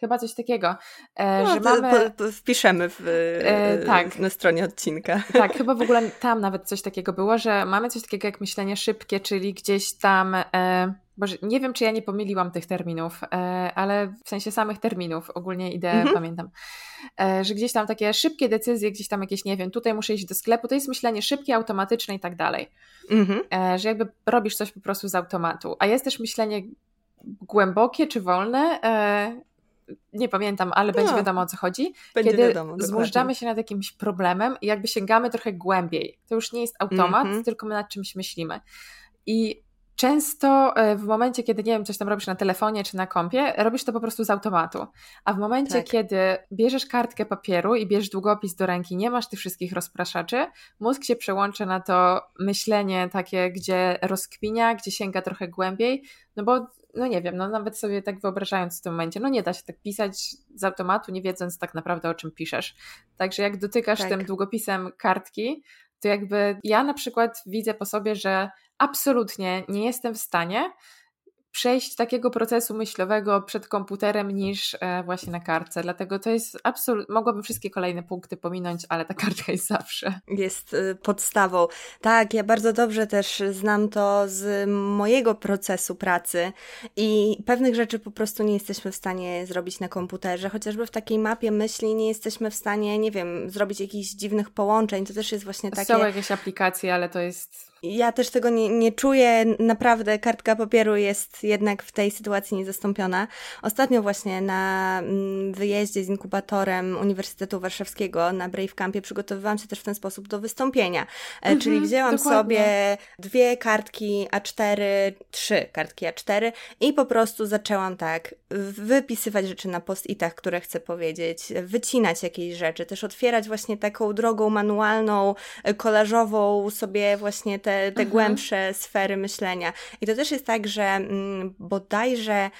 Chyba coś takiego. E, no, że mamy... Po, po wpiszemy w, e, tak. na stronie odcinka. Tak, chyba w ogóle tam nawet coś takiego było, że mamy coś takiego jak myślenie szybkie, czyli gdzieś tam. E, Boże, nie wiem, czy ja nie pomyliłam tych terminów, e, ale w sensie samych terminów, ogólnie ideę mhm. pamiętam, e, że gdzieś tam takie szybkie decyzje, gdzieś tam jakieś, nie wiem, tutaj muszę iść do sklepu, to jest myślenie szybkie, automatyczne i tak dalej. Mhm. E, że jakby robisz coś po prostu z automatu. A jest też myślenie głębokie czy wolne, nie pamiętam, ale będzie no, wiadomo o co chodzi. Będzie kiedy wiadomo, się nad jakimś problemem i jakby sięgamy trochę głębiej. To już nie jest automat, mm -hmm. tylko my nad czymś myślimy. I często e, w momencie, kiedy nie wiem, coś tam robisz na telefonie czy na kompie, robisz to po prostu z automatu. A w momencie, tak. kiedy bierzesz kartkę papieru i bierzesz długopis do ręki, nie masz tych wszystkich rozpraszaczy, mózg się przełącza na to myślenie takie, gdzie rozkminia, gdzie sięga trochę głębiej, no bo no nie wiem, no nawet sobie tak wyobrażając w tym momencie, no nie da się tak pisać z automatu, nie wiedząc tak naprawdę o czym piszesz. Także jak dotykasz tak. tym długopisem kartki, to jakby ja na przykład widzę po sobie, że absolutnie nie jestem w stanie przejść takiego procesu myślowego przed komputerem niż e, właśnie na kartce. Dlatego to jest absolutnie, mogłabym wszystkie kolejne punkty pominąć, ale ta kartka jest zawsze. Jest y, podstawą. Tak, ja bardzo dobrze też znam to z mojego procesu pracy i pewnych rzeczy po prostu nie jesteśmy w stanie zrobić na komputerze, chociażby w takiej mapie myśli nie jesteśmy w stanie, nie wiem, zrobić jakichś dziwnych połączeń. To też jest właśnie takie... Są jakieś aplikacje, ale to jest ja też tego nie, nie czuję. Naprawdę kartka papieru jest jednak w tej sytuacji niezastąpiona. Ostatnio właśnie na mm, wyjeździe z inkubatorem Uniwersytetu Warszawskiego na Brave Campie przygotowywałam się też w ten sposób do wystąpienia. Mhm, Czyli wzięłam dokładnie. sobie dwie kartki A4, trzy kartki A4 i po prostu zaczęłam tak wypisywać rzeczy na post-itach, które chcę powiedzieć, wycinać jakieś rzeczy, też otwierać właśnie taką drogą manualną, kolażową sobie właśnie te te, te mhm. głębsze sfery myślenia. I to też jest tak, że mm, bodajże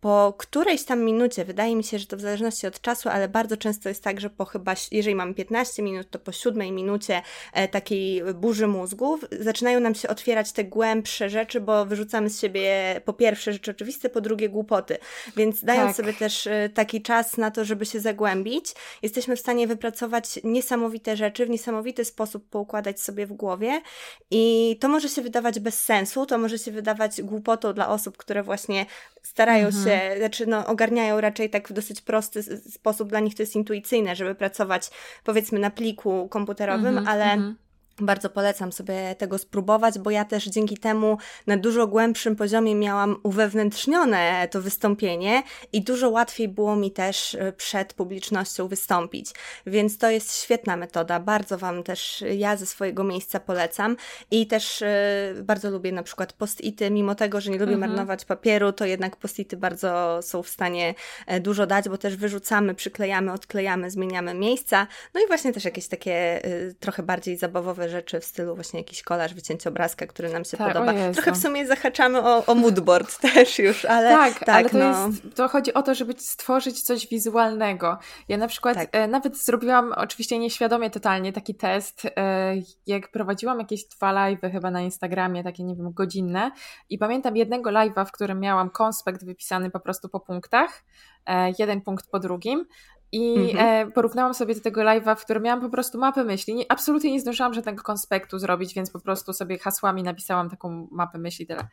po którejś tam minucie, wydaje mi się, że to w zależności od czasu, ale bardzo często jest tak, że po chyba, jeżeli mam 15 minut, to po siódmej minucie e, takiej burzy mózgów zaczynają nam się otwierać te głębsze rzeczy, bo wyrzucamy z siebie po pierwsze rzeczy oczywiste, po drugie głupoty. Więc dając tak. sobie też e, taki czas na to, żeby się zagłębić, jesteśmy w stanie wypracować niesamowite rzeczy, w niesamowity sposób poukładać sobie w głowie i to może się wydawać bez sensu, to może się wydawać głupotą dla osób, które właśnie starają mhm. się, znaczy no, ogarniają raczej tak w dosyć prosty sposób, dla nich to jest intuicyjne, żeby pracować powiedzmy na pliku komputerowym, mhm, ale mhm. Bardzo polecam sobie tego spróbować, bo ja też dzięki temu na dużo głębszym poziomie miałam uwewnętrznione to wystąpienie i dużo łatwiej było mi też e, przed publicznością wystąpić. Więc to jest świetna metoda. Bardzo Wam też ja ze swojego miejsca polecam i też e, bardzo lubię na przykład post-ity. Mimo tego, że nie lubię mhm. marnować papieru, to jednak post-ity bardzo są w stanie e, dużo dać, bo też wyrzucamy, przyklejamy, odklejamy, zmieniamy miejsca. No i właśnie też jakieś takie trochę bardziej zabawowe rzeczy w stylu właśnie jakiś kolaż, wycięcie obrazka, który nam się tak, podoba. Trochę w sumie zahaczamy o, o moodboard też już, ale tak, tak ale to, no. jest, to chodzi o to, żeby stworzyć coś wizualnego. Ja na przykład tak. e, nawet zrobiłam, oczywiście nieświadomie totalnie, taki test, e, jak prowadziłam jakieś dwa live'y chyba na Instagramie, takie nie wiem, godzinne i pamiętam jednego live'a, w którym miałam konspekt wypisany po prostu po punktach, e, jeden punkt po drugim, i mhm. e, porównałam sobie do tego live'a, w którym miałam po prostu mapę myśli. Nie, absolutnie nie zdążyłam żadnego konspektu zrobić, więc po prostu sobie hasłami napisałam taką mapę myśli. Tyle.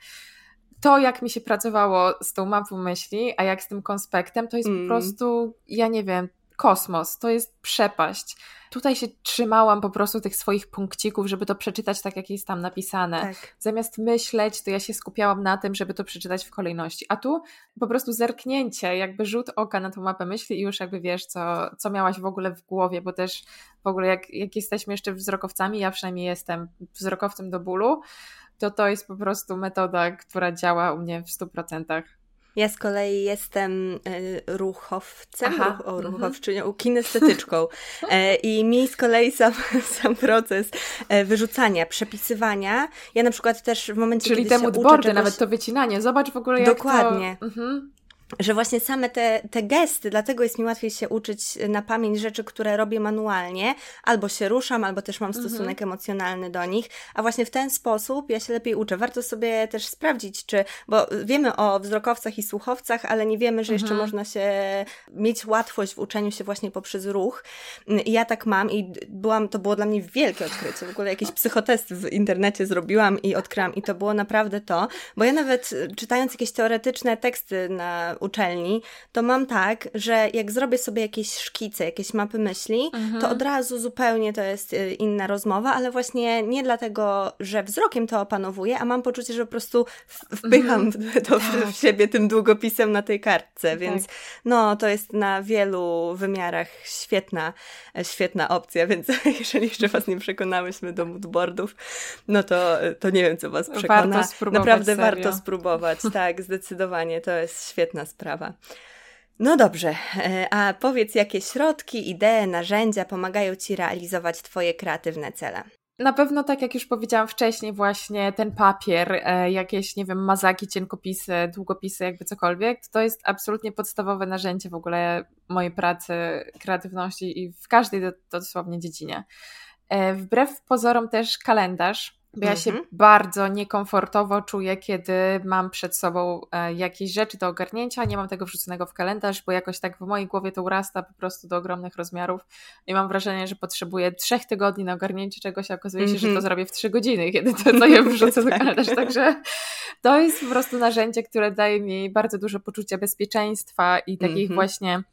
To, jak mi się pracowało z tą mapą myśli, a jak z tym konspektem, to jest mm. po prostu, ja nie wiem, kosmos, to jest przepaść. Tutaj się trzymałam po prostu tych swoich punkcików, żeby to przeczytać tak, jak jest tam napisane. Tak. Zamiast myśleć, to ja się skupiałam na tym, żeby to przeczytać w kolejności. A tu po prostu zerknięcie, jakby rzut oka na tą mapę myśli i już jakby wiesz, co, co miałaś w ogóle w głowie, bo też w ogóle jak, jak jesteśmy jeszcze wzrokowcami, ja przynajmniej jestem wzrokowcem do bólu, to to jest po prostu metoda, która działa u mnie w 100%. Ja z kolei jestem y, ruchowcem, Aha. ruch, o, mhm. ruchowczynią, kinestetyczką. E, I mi z kolei sam, sam proces e, wyrzucania, przepisywania. Ja na przykład też w momencie, Czyli kiedy te moodboardy, czegoś... nawet to wycinanie. Zobacz w ogóle jak Dokładnie. To... Mhm że właśnie same te, te gesty, dlatego jest mi łatwiej się uczyć na pamięć rzeczy, które robię manualnie, albo się ruszam, albo też mam mhm. stosunek mhm. emocjonalny do nich, a właśnie w ten sposób ja się lepiej uczę. Warto sobie też sprawdzić, czy, bo wiemy o wzrokowcach i słuchowcach, ale nie wiemy, że jeszcze mhm. można się mieć łatwość w uczeniu się właśnie poprzez ruch. I ja tak mam i byłam, to było dla mnie wielkie odkrycie. W ogóle jakiś psychotest w internecie zrobiłam i odkryłam i to było naprawdę to, bo ja nawet czytając jakieś teoretyczne teksty na uczelni, to mam tak, że jak zrobię sobie jakieś szkice, jakieś mapy myśli, mhm. to od razu zupełnie to jest y, inna rozmowa, ale właśnie nie dlatego, że wzrokiem to opanowuję, a mam poczucie, że po prostu wpycham mhm. to w, tak. siebie tym długopisem na tej kartce, tak. więc tak. no to jest na wielu wymiarach świetna, świetna opcja, więc jeżeli jeszcze Was nie przekonałyśmy do moodboardów, no to, to nie wiem, co Was przekona. Warto Naprawdę serio. warto spróbować, tak, zdecydowanie, to jest świetna sprawa. No dobrze, e, a powiedz, jakie środki, idee, narzędzia pomagają Ci realizować Twoje kreatywne cele? Na pewno, tak jak już powiedziałam wcześniej, właśnie ten papier, e, jakieś, nie wiem, mazaki, cienkopisy, długopisy, jakby cokolwiek, to jest absolutnie podstawowe narzędzie w ogóle mojej pracy, kreatywności i w każdej dosłownie dziedzinie. E, wbrew pozorom też kalendarz, ja się mhm. bardzo niekomfortowo czuję, kiedy mam przed sobą e, jakieś rzeczy do ogarnięcia, nie mam tego wrzuconego w kalendarz, bo jakoś tak w mojej głowie to urasta po prostu do ogromnych rozmiarów i mam wrażenie, że potrzebuję trzech tygodni na ogarnięcie czegoś, a okazuje się, że to mhm. zrobię w trzy godziny, kiedy to, to je wrzucę do tak. kalendarza. Także to jest po prostu narzędzie, które daje mi bardzo dużo poczucia bezpieczeństwa i takich mhm. właśnie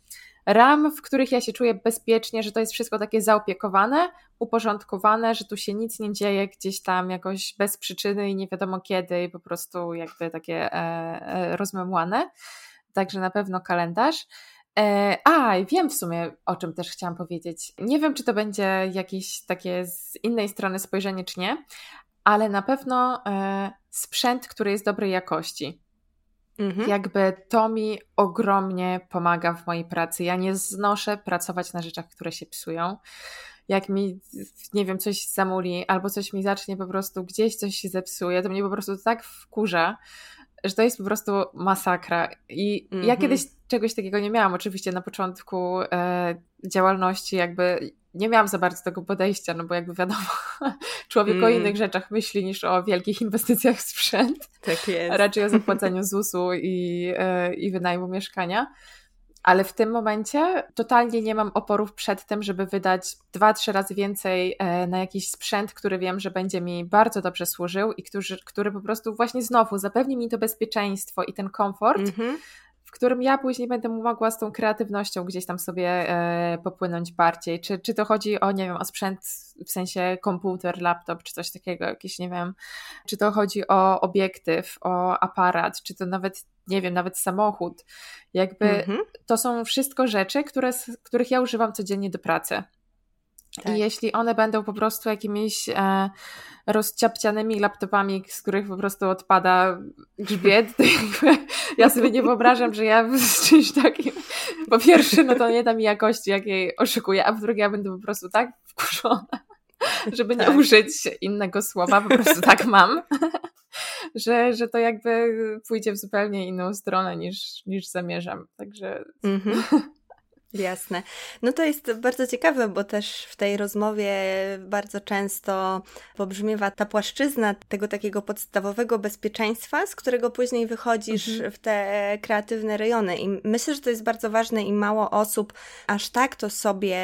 ram, w których ja się czuję bezpiecznie, że to jest wszystko takie zaopiekowane, uporządkowane, że tu się nic nie dzieje gdzieś tam jakoś bez przyczyny i nie wiadomo kiedy i po prostu jakby takie e, e, rozmemłane. Także na pewno kalendarz. E, a, wiem w sumie, o czym też chciałam powiedzieć. Nie wiem, czy to będzie jakieś takie z innej strony spojrzenie, czy nie, ale na pewno e, sprzęt, który jest dobrej jakości. Mhm. Jakby to mi ogromnie pomaga w mojej pracy. Ja nie znoszę pracować na rzeczach, które się psują. Jak mi, nie wiem, coś zamuli, albo coś mi zacznie po prostu gdzieś coś się zepsuje, to mnie po prostu tak wkurza, że to jest po prostu masakra. I -hmm. ja mhm. kiedyś czegoś takiego nie miałam. Oczywiście na początku e, działalności jakby nie miałam za bardzo tego podejścia, no bo jakby wiadomo, człowiek mm. o innych rzeczach myśli niż o wielkich inwestycjach w sprzęt. Tak jest. Raczej o zapłaceniu ZUS-u i, e, i wynajmu mieszkania. Ale w tym momencie totalnie nie mam oporów przed tym, żeby wydać dwa, trzy razy więcej e, na jakiś sprzęt, który wiem, że będzie mi bardzo dobrze służył i który, który po prostu właśnie znowu zapewni mi to bezpieczeństwo i ten komfort, mm -hmm którym ja później będę mogła z tą kreatywnością gdzieś tam sobie e, popłynąć bardziej. Czy, czy to chodzi o, nie wiem, o sprzęt w sensie komputer, laptop, czy coś takiego, jakieś, nie wiem, czy to chodzi o obiektyw, o aparat, czy to nawet, nie wiem, nawet samochód. Jakby mhm. to są wszystko rzeczy, które, których ja używam codziennie do pracy. Tak. I jeśli one będą po prostu jakimiś e, rozciapcianymi laptopami, z których po prostu odpada grzbiet, to jakby ja sobie nie wyobrażam, że ja z czymś takim, po pierwsze, no to nie da mi jakości, jakiej oszukuję, a po drugie, ja będę po prostu tak wkurzona, żeby nie tak. użyć innego słowa, po prostu tak mam, że, że to jakby pójdzie w zupełnie inną stronę niż, niż zamierzam. Także. Mm-hmm. Jasne. No to jest bardzo ciekawe, bo też w tej rozmowie bardzo często pobrzmiewa ta płaszczyzna tego takiego podstawowego bezpieczeństwa, z którego później wychodzisz mhm. w te kreatywne rejony. I myślę, że to jest bardzo ważne i mało osób aż tak to sobie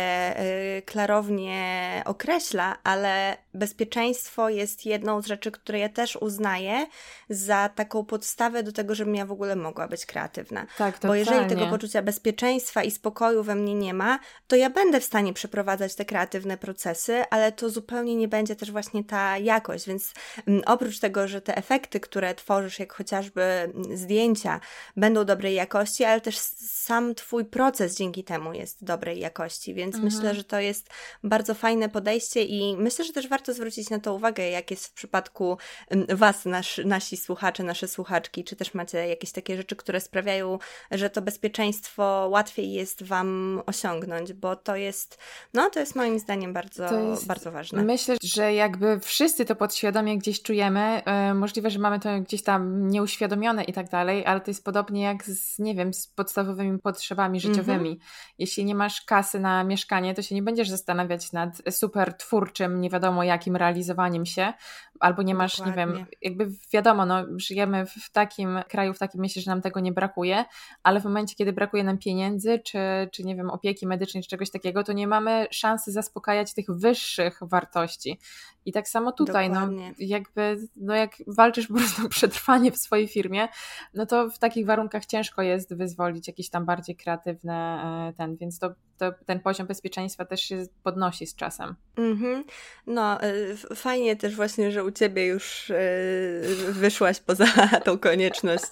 y, klarownie określa, ale bezpieczeństwo jest jedną z rzeczy, które ja też uznaję za taką podstawę do tego, żebym ja w ogóle mogła być kreatywna. Tak, Bo jeżeli tego poczucia bezpieczeństwa i spokoju we mnie nie ma, to ja będę w stanie przeprowadzać te kreatywne procesy, ale to zupełnie nie będzie też właśnie ta jakość. Więc mm, oprócz tego, że te efekty, które tworzysz, jak chociażby mm, zdjęcia, będą dobrej jakości, ale też sam Twój proces dzięki temu jest dobrej jakości. Więc mhm. myślę, że to jest bardzo fajne podejście i myślę, że też warto zwrócić na to uwagę, jak jest w przypadku mm, Was, nasz, nasi słuchacze, nasze słuchaczki, czy też macie jakieś takie rzeczy, które sprawiają, że to bezpieczeństwo łatwiej jest Wam osiągnąć, bo to jest, no to jest moim zdaniem bardzo, jest, bardzo ważne. Myślę, że jakby wszyscy to podświadomie gdzieś czujemy, yy, możliwe, że mamy to gdzieś tam nieuświadomione i tak dalej, ale to jest podobnie jak z, nie wiem, z podstawowymi potrzebami życiowymi. Mhm. Jeśli nie masz kasy na mieszkanie, to się nie będziesz zastanawiać nad super twórczym, nie wiadomo jakim realizowaniem się, albo nie masz, Dokładnie. nie wiem, jakby wiadomo, no, żyjemy w takim kraju, w takim mieście, że nam tego nie brakuje, ale w momencie, kiedy brakuje nam pieniędzy, czy, czy nie wiem, opieki medycznej, czy czegoś takiego, to nie mamy szansy zaspokajać tych wyższych wartości. I tak samo tutaj, no, jakby, no jak walczysz po prostu o przetrwanie w swojej firmie, no to w takich warunkach ciężko jest wyzwolić jakieś tam bardziej kreatywne e, ten, więc to, to ten poziom bezpieczeństwa też się podnosi z czasem. Mm-hmm. No, e, fajnie też właśnie, że u Ciebie już e, wyszłaś poza tą konieczność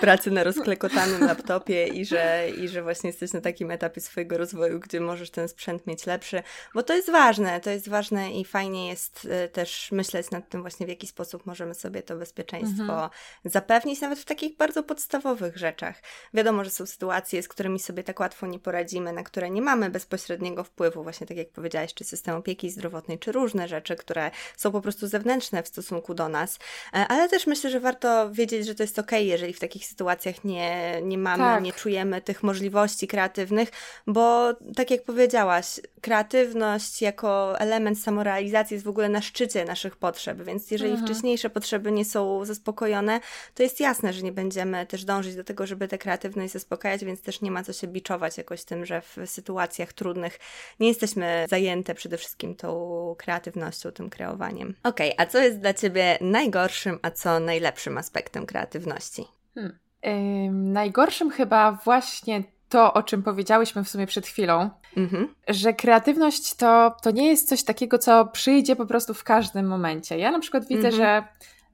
pracy na rozklekotanym laptopie i że, i że właśnie jesteś na takim etapie swojego rozwoju, gdzie możesz ten sprzęt mieć lepszy, bo to jest ważne, to jest ważne i fajnie jest jest y, też myśleć nad tym właśnie, w jaki sposób możemy sobie to bezpieczeństwo mhm. zapewnić, nawet w takich bardzo podstawowych rzeczach. Wiadomo, że są sytuacje, z którymi sobie tak łatwo nie poradzimy, na które nie mamy bezpośredniego wpływu, właśnie tak jak powiedziałaś, czy system opieki zdrowotnej, czy różne rzeczy, które są po prostu zewnętrzne w stosunku do nas, e, ale też myślę, że warto wiedzieć, że to jest ok, jeżeli w takich sytuacjach nie, nie mamy, tak. nie czujemy tych możliwości kreatywnych, bo tak jak powiedziałaś, kreatywność jako element samorealizacji jest w ogóle na szczycie naszych potrzeb, więc jeżeli mhm. wcześniejsze potrzeby nie są zaspokojone, to jest jasne, że nie będziemy też dążyć do tego, żeby tę kreatywność zaspokajać, więc też nie ma co się biczować jakoś tym, że w sytuacjach trudnych nie jesteśmy zajęte przede wszystkim tą kreatywnością, tym kreowaniem. Okej, okay, a co jest dla Ciebie najgorszym, a co najlepszym aspektem kreatywności? Hmm. Yy, najgorszym chyba właśnie to, o czym powiedziałyśmy w sumie przed chwilą, mhm. że kreatywność to, to nie jest coś takiego, co przyjdzie po prostu w każdym momencie. Ja na przykład widzę, mhm. że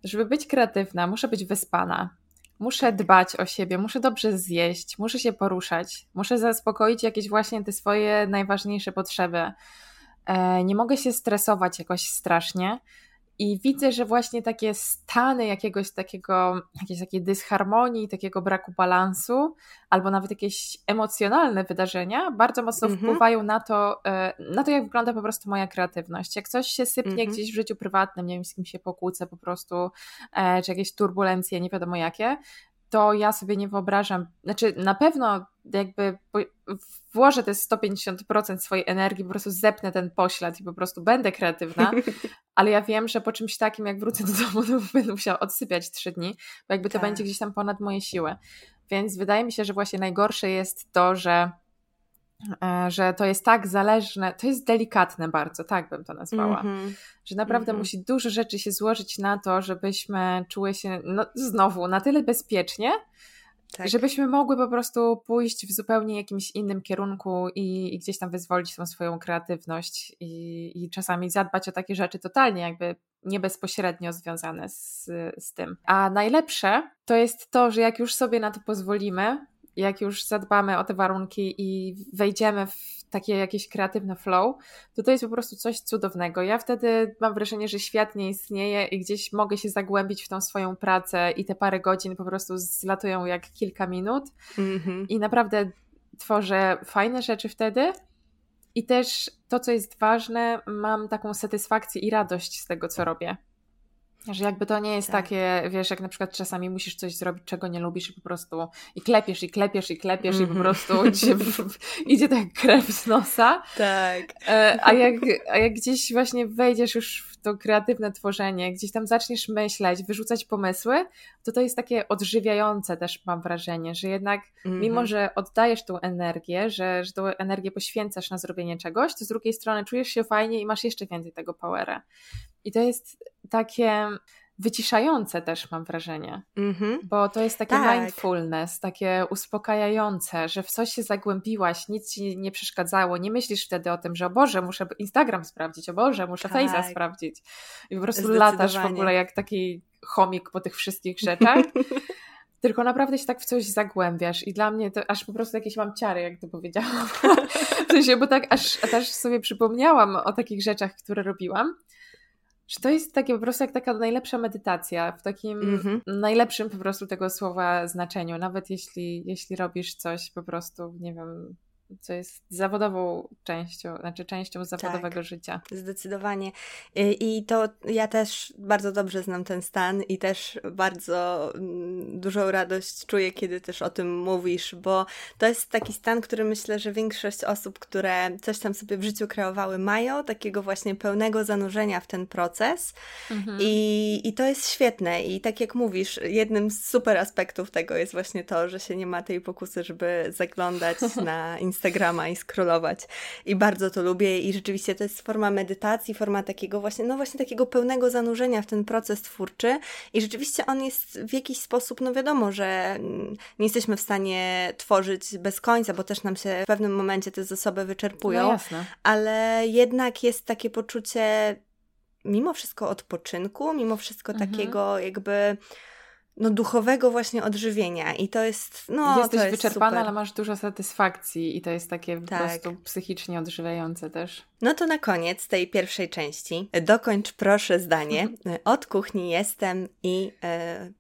żeby być kreatywna, muszę być wyspana. Muszę dbać o siebie, muszę dobrze zjeść, muszę się poruszać, muszę zaspokoić jakieś właśnie te swoje najważniejsze potrzeby. E, nie mogę się stresować jakoś strasznie I widzę, że właśnie takie stany jakiegoś takiego, jakiejś takiej dysharmonii, takiego braku balansu, albo nawet jakieś emocjonalne wydarzenia bardzo mocno mm -hmm. wpływają na to, e, na to, jak wygląda po prostu moja kreatywność. Jak coś się sypnie mm -hmm. gdzieś w życiu prywatnym, nie wiem, z kim się pokłócę po prostu, e, czy jakieś turbulencje, nie wiadomo jakie, to ja sobie nie wyobrażam, znaczy na pewno jakby włożę te 150% swojej energii, po prostu zepnę ten poślad i po prostu będę kreatywna, ale ja wiem, że po czymś takim, jak wrócę do domu, to będę musiała odsypiać trzy dni, bo jakby to tak. będzie gdzieś tam ponad moje siły. Więc wydaje mi się, że właśnie najgorsze jest to, że że to jest tak zależne, to jest delikatne bardzo, tak bym to nazwała, mm -hmm. że naprawdę mm -hmm. musi dużo rzeczy się złożyć na to, żebyśmy czuły się no, znowu na tyle bezpiecznie, tak. żebyśmy mogły po prostu pójść w zupełnie jakimś innym kierunku i, i gdzieś tam wyzwolić tą swoją kreatywność i, i, czasami zadbać o takie rzeczy totalnie jakby nie bezpośrednio związane z, z tym. A najlepsze to jest to, że jak już sobie na to pozwolimy, jak już zadbamy o te warunki i wejdziemy w takie jakieś kreatywne flow, to to jest po prostu coś cudownego. Ja wtedy mam wrażenie, że świat nie istnieje i gdzieś mogę się zagłębić w tą swoją pracę i te parę godzin po prostu zlatują jak kilka minut mm -hmm. i naprawdę tworzę fajne rzeczy wtedy. I też to, co jest ważne, mam taką satysfakcję i radość z tego, co robię. Że jakby to nie jest tak. takie, wiesz, jak na przykład czasami musisz coś zrobić, czego nie lubisz i po prostu i klepiesz, i klepiesz, i klepiesz mm -hmm. i po mhm. prostu ci idzie tak krew z nosa. Tak. E, a jak, a jak gdzieś właśnie wejdziesz już w to kreatywne tworzenie, gdzieś tam zaczniesz myśleć, wyrzucać pomysły, to to jest takie odżywiające też mam wrażenie, że jednak mm -hmm. mimo, że oddajesz tą energię, że, że tą energię poświęcasz na zrobienie czegoś, to z drugiej strony czujesz się fajnie i masz jeszcze więcej tego powera. I to jest takie wyciszające też mam wrażenie, mm-hmm. bo to jest takie tak. mindfulness, takie uspokajające, że w coś się zagłębiłaś, nic ci nie przeszkadzało, nie myślisz wtedy o tym, że o Boże, muszę Instagram sprawdzić, o Boże, muszę tak. Face'a sprawdzić i po prostu latasz w ogóle jak taki chomik po tych wszystkich rzeczach. tylko naprawdę się tak w coś zagłębiasz i dla mnie to aż po prostu jakieś mam ciary, jak to powiedziałam. w sensie, bo tak aż, aż sobie przypomniałam o takich rzeczach, które robiłam że to jest takie po prostu jak taka najlepsza medytacja, w takim mm -hmm. najlepszym po prostu tego słowa znaczeniu. Nawet jeśli, jeśli robisz coś po prostu, nie wiem, co jest zawodową częścią, znaczy częścią zawodowego tak, życia. Zdecydowanie. I to ja też bardzo dobrze znam ten stan i też bardzo mm, dużą radość czuję, kiedy też o tym mówisz, bo to jest taki stan, który myślę, że większość osób, które coś tam sobie w życiu kreowały, mają, takiego właśnie pełnego zanurzenia w ten proces. Mhm. I, I to jest świetne. I tak jak mówisz, jednym z super aspektów tego jest właśnie to, że się nie ma tej pokusy, żeby zaglądać na Instagram Instagrama i scrollować. I bardzo to lubię i rzeczywiście to jest forma medytacji, forma takiego właśnie, no właśnie takiego pełnego zanurzenia w ten proces twórczy i rzeczywiście on jest w jakiś sposób, no wiadomo, że nie jesteśmy w stanie tworzyć bez końca, bo też nam się w pewnym momencie te zasoby wyczerpują, no jasne. ale jednak jest takie poczucie mimo wszystko odpoczynku, mimo wszystko mhm. takiego jakby no, duchowego właśnie odżywienia i to jest, no Jesteś to jest wyczerpana, super. ale masz dużo satysfakcji i to jest takie tak. po prostu psychicznie odżywiające też. No to na koniec tej pierwszej części dokończ proszę zdanie. Od kuchni jestem i e,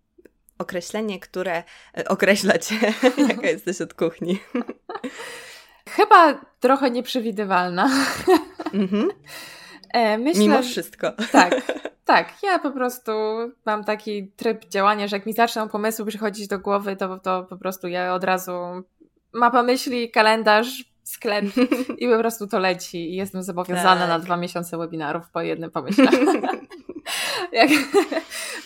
określenie, które e, określa Cię, jaka jesteś od kuchni. Chyba trochę nieprzewidywalna. Mhm. E, myślę, Mimo wszystko. Tak, tak. Ja po prostu mam taki tryb działania, że jak mi zaczną pomysły przychodzić do głowy, to, to po prostu ja od razu mapa myśli, kalendarz, sklep i po prostu to leci i jestem zobowiązana tak. na dwa miesiące webinarów po jednym pomyśle. Jak,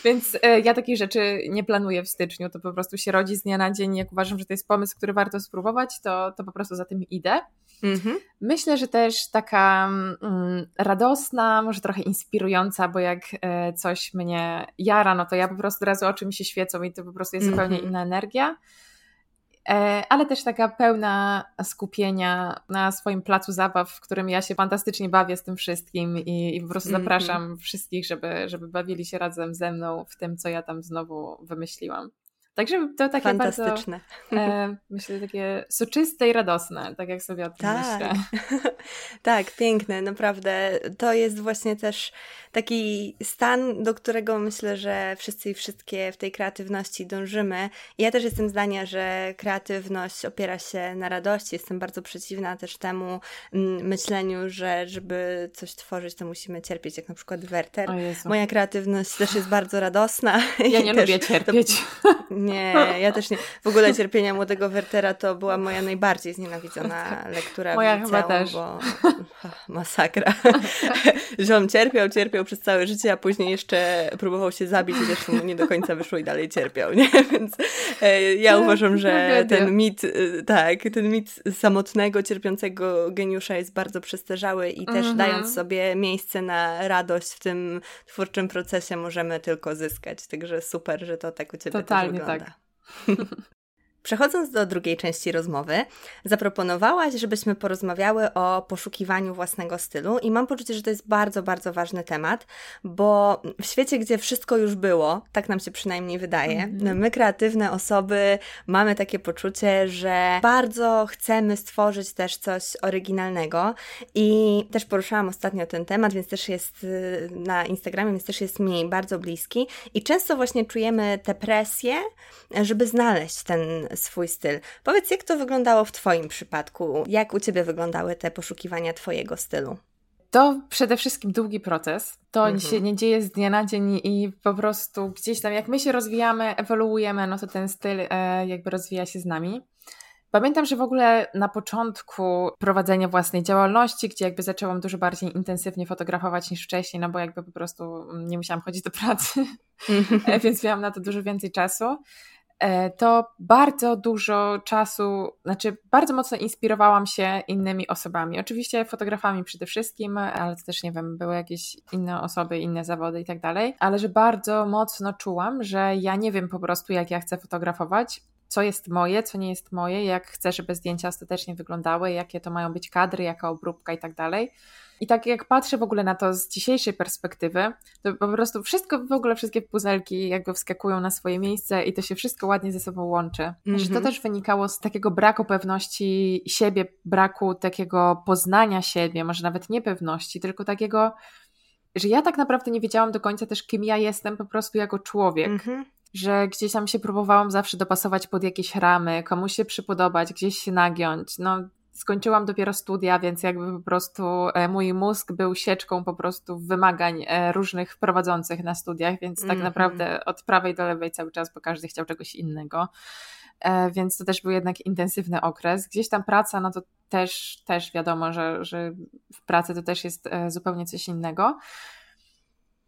więc e, ja takich rzeczy nie planuję w styczniu, to po prostu się rodzi z dnia na dzień. Jak uważam, że to jest pomysł, który warto spróbować, to, to po prostu za tym idę. Mhm. Myślę, że też taka mm, radosna, może trochę inspirująca, bo jak e, coś mnie jara, no to ja po prostu od razu oczy mi się świecą i to po prostu jest zupełnie mhm. inna energia. E, ale też taka pełna skupienia na swoim placu zabaw, w którym ja się fantastycznie bawię z tym wszystkim i, i po prostu mhm. zapraszam -hmm. wszystkich, żeby, żeby bawili się razem ze mną w tym, co ja tam znowu wymyśliłam. Także to takie Fantastyczne. bardzo, e, myślę, takie soczyste i radosne, tak jak sobie o tym tak. myślę. tak, piękne, naprawdę. To jest właśnie też taki stan, do którego myślę, że wszyscy i wszystkie w tej kreatywności dążymy. Ja też jestem zdania, że kreatywność opiera się na radości. Jestem bardzo przeciwna też temu mm, myśleniu, że żeby coś tworzyć, to musimy cierpieć, jak na przykład Werter. Moja kreatywność też jest bardzo radosna. Ja nie lubię cierpieć. To... Nie, ja też nie. W ogóle cierpienia młodego Wertera to była moja najbardziej znienawidzona lektura moja w liceum, chyba też. bo masakra. że on cierpiał, cierpiał przez całe życie, a później jeszcze próbował się zabić i zresztą nie do końca wyszło i dalej cierpiał, nie? Więc e, ja uważam, że ten mit, e, tak, ten mit samotnego, cierpiącego geniusza jest bardzo przestarzały i też -hmm. dając sobie miejsce na radość w tym twórczym procesie możemy tylko zyskać. Także super, że to tak u Ciebie Totalnie też wygląda. tak. Przechodząc do drugiej części rozmowy, zaproponowałaś, żebyśmy porozmawiały o poszukiwaniu własnego stylu, i mam poczucie, że to jest bardzo, bardzo ważny temat, bo w świecie, gdzie wszystko już było, tak nam się przynajmniej wydaje, mm-hmm. my, kreatywne osoby, mamy takie poczucie, że bardzo chcemy stworzyć też coś oryginalnego, i też poruszałam ostatnio ten temat, więc też jest y, na Instagramie, więc też jest mi bardzo bliski, i często właśnie czujemy tę presję, żeby znaleźć ten swój styl. Powiedz, jak to wyglądało w Twoim przypadku? Jak u Ciebie wyglądały te poszukiwania Twojego stylu? To przede wszystkim długi proces. To mhm. się nie dzieje z dnia na dzień i po prostu gdzieś tam, jak my się rozwijamy, ewoluujemy, no to ten styl e, jakby rozwija się z nami. Pamiętam, że w ogóle na początku prowadzenia własnej działalności, gdzie jakby zaczęłam dużo bardziej intensywnie fotografować niż wcześniej, no bo jakby po prostu nie musiałam chodzić do pracy, mhm. więc miałam na to dużo więcej czasu. E, to bardzo dużo czasu, znaczy bardzo mocno inspirowałam się innymi osobami. Oczywiście fotografami przede wszystkim, ale też nie wiem, były jakieś inne osoby, inne zawody i tak dalej, ale że bardzo mocno czułam, że ja nie wiem po prostu, jak ja chcę fotografować, co jest moje, co nie jest moje, jak chcę, żeby zdjęcia ostatecznie wyglądały, jakie to mają być kadry, jaka obróbka i tak dalej. I tak jak patrzę w ogóle na to z dzisiejszej perspektywy, to po prostu wszystko, w ogóle wszystkie puzelki jakby wskakują na swoje miejsce i to się wszystko ładnie ze sobą łączy. Mm -hmm. Że to mhm. też wynikało z takiego braku pewności siebie, braku takiego poznania siebie, może nawet niepewności, tylko takiego, że ja tak naprawdę nie wiedziałam do końca też, kim ja jestem po prostu jako człowiek. Mm -hmm że gdzieś tam się próbowałam zawsze dopasować pod jakieś ramy, komuś się przypodobać, gdzieś się nagiąć. No, skończyłam dopiero studia, więc jakby po prostu e, mój mózg był sieczką po prostu wymagań e, różnych prowadzących na studiach, więc tak mm -hmm. naprawdę od prawej do lewej cały czas, bo każdy chciał czegoś innego. E, więc to też był jednak intensywny okres. Gdzieś tam praca, no to też, też wiadomo, że, że w pracy to też jest zupełnie coś innego.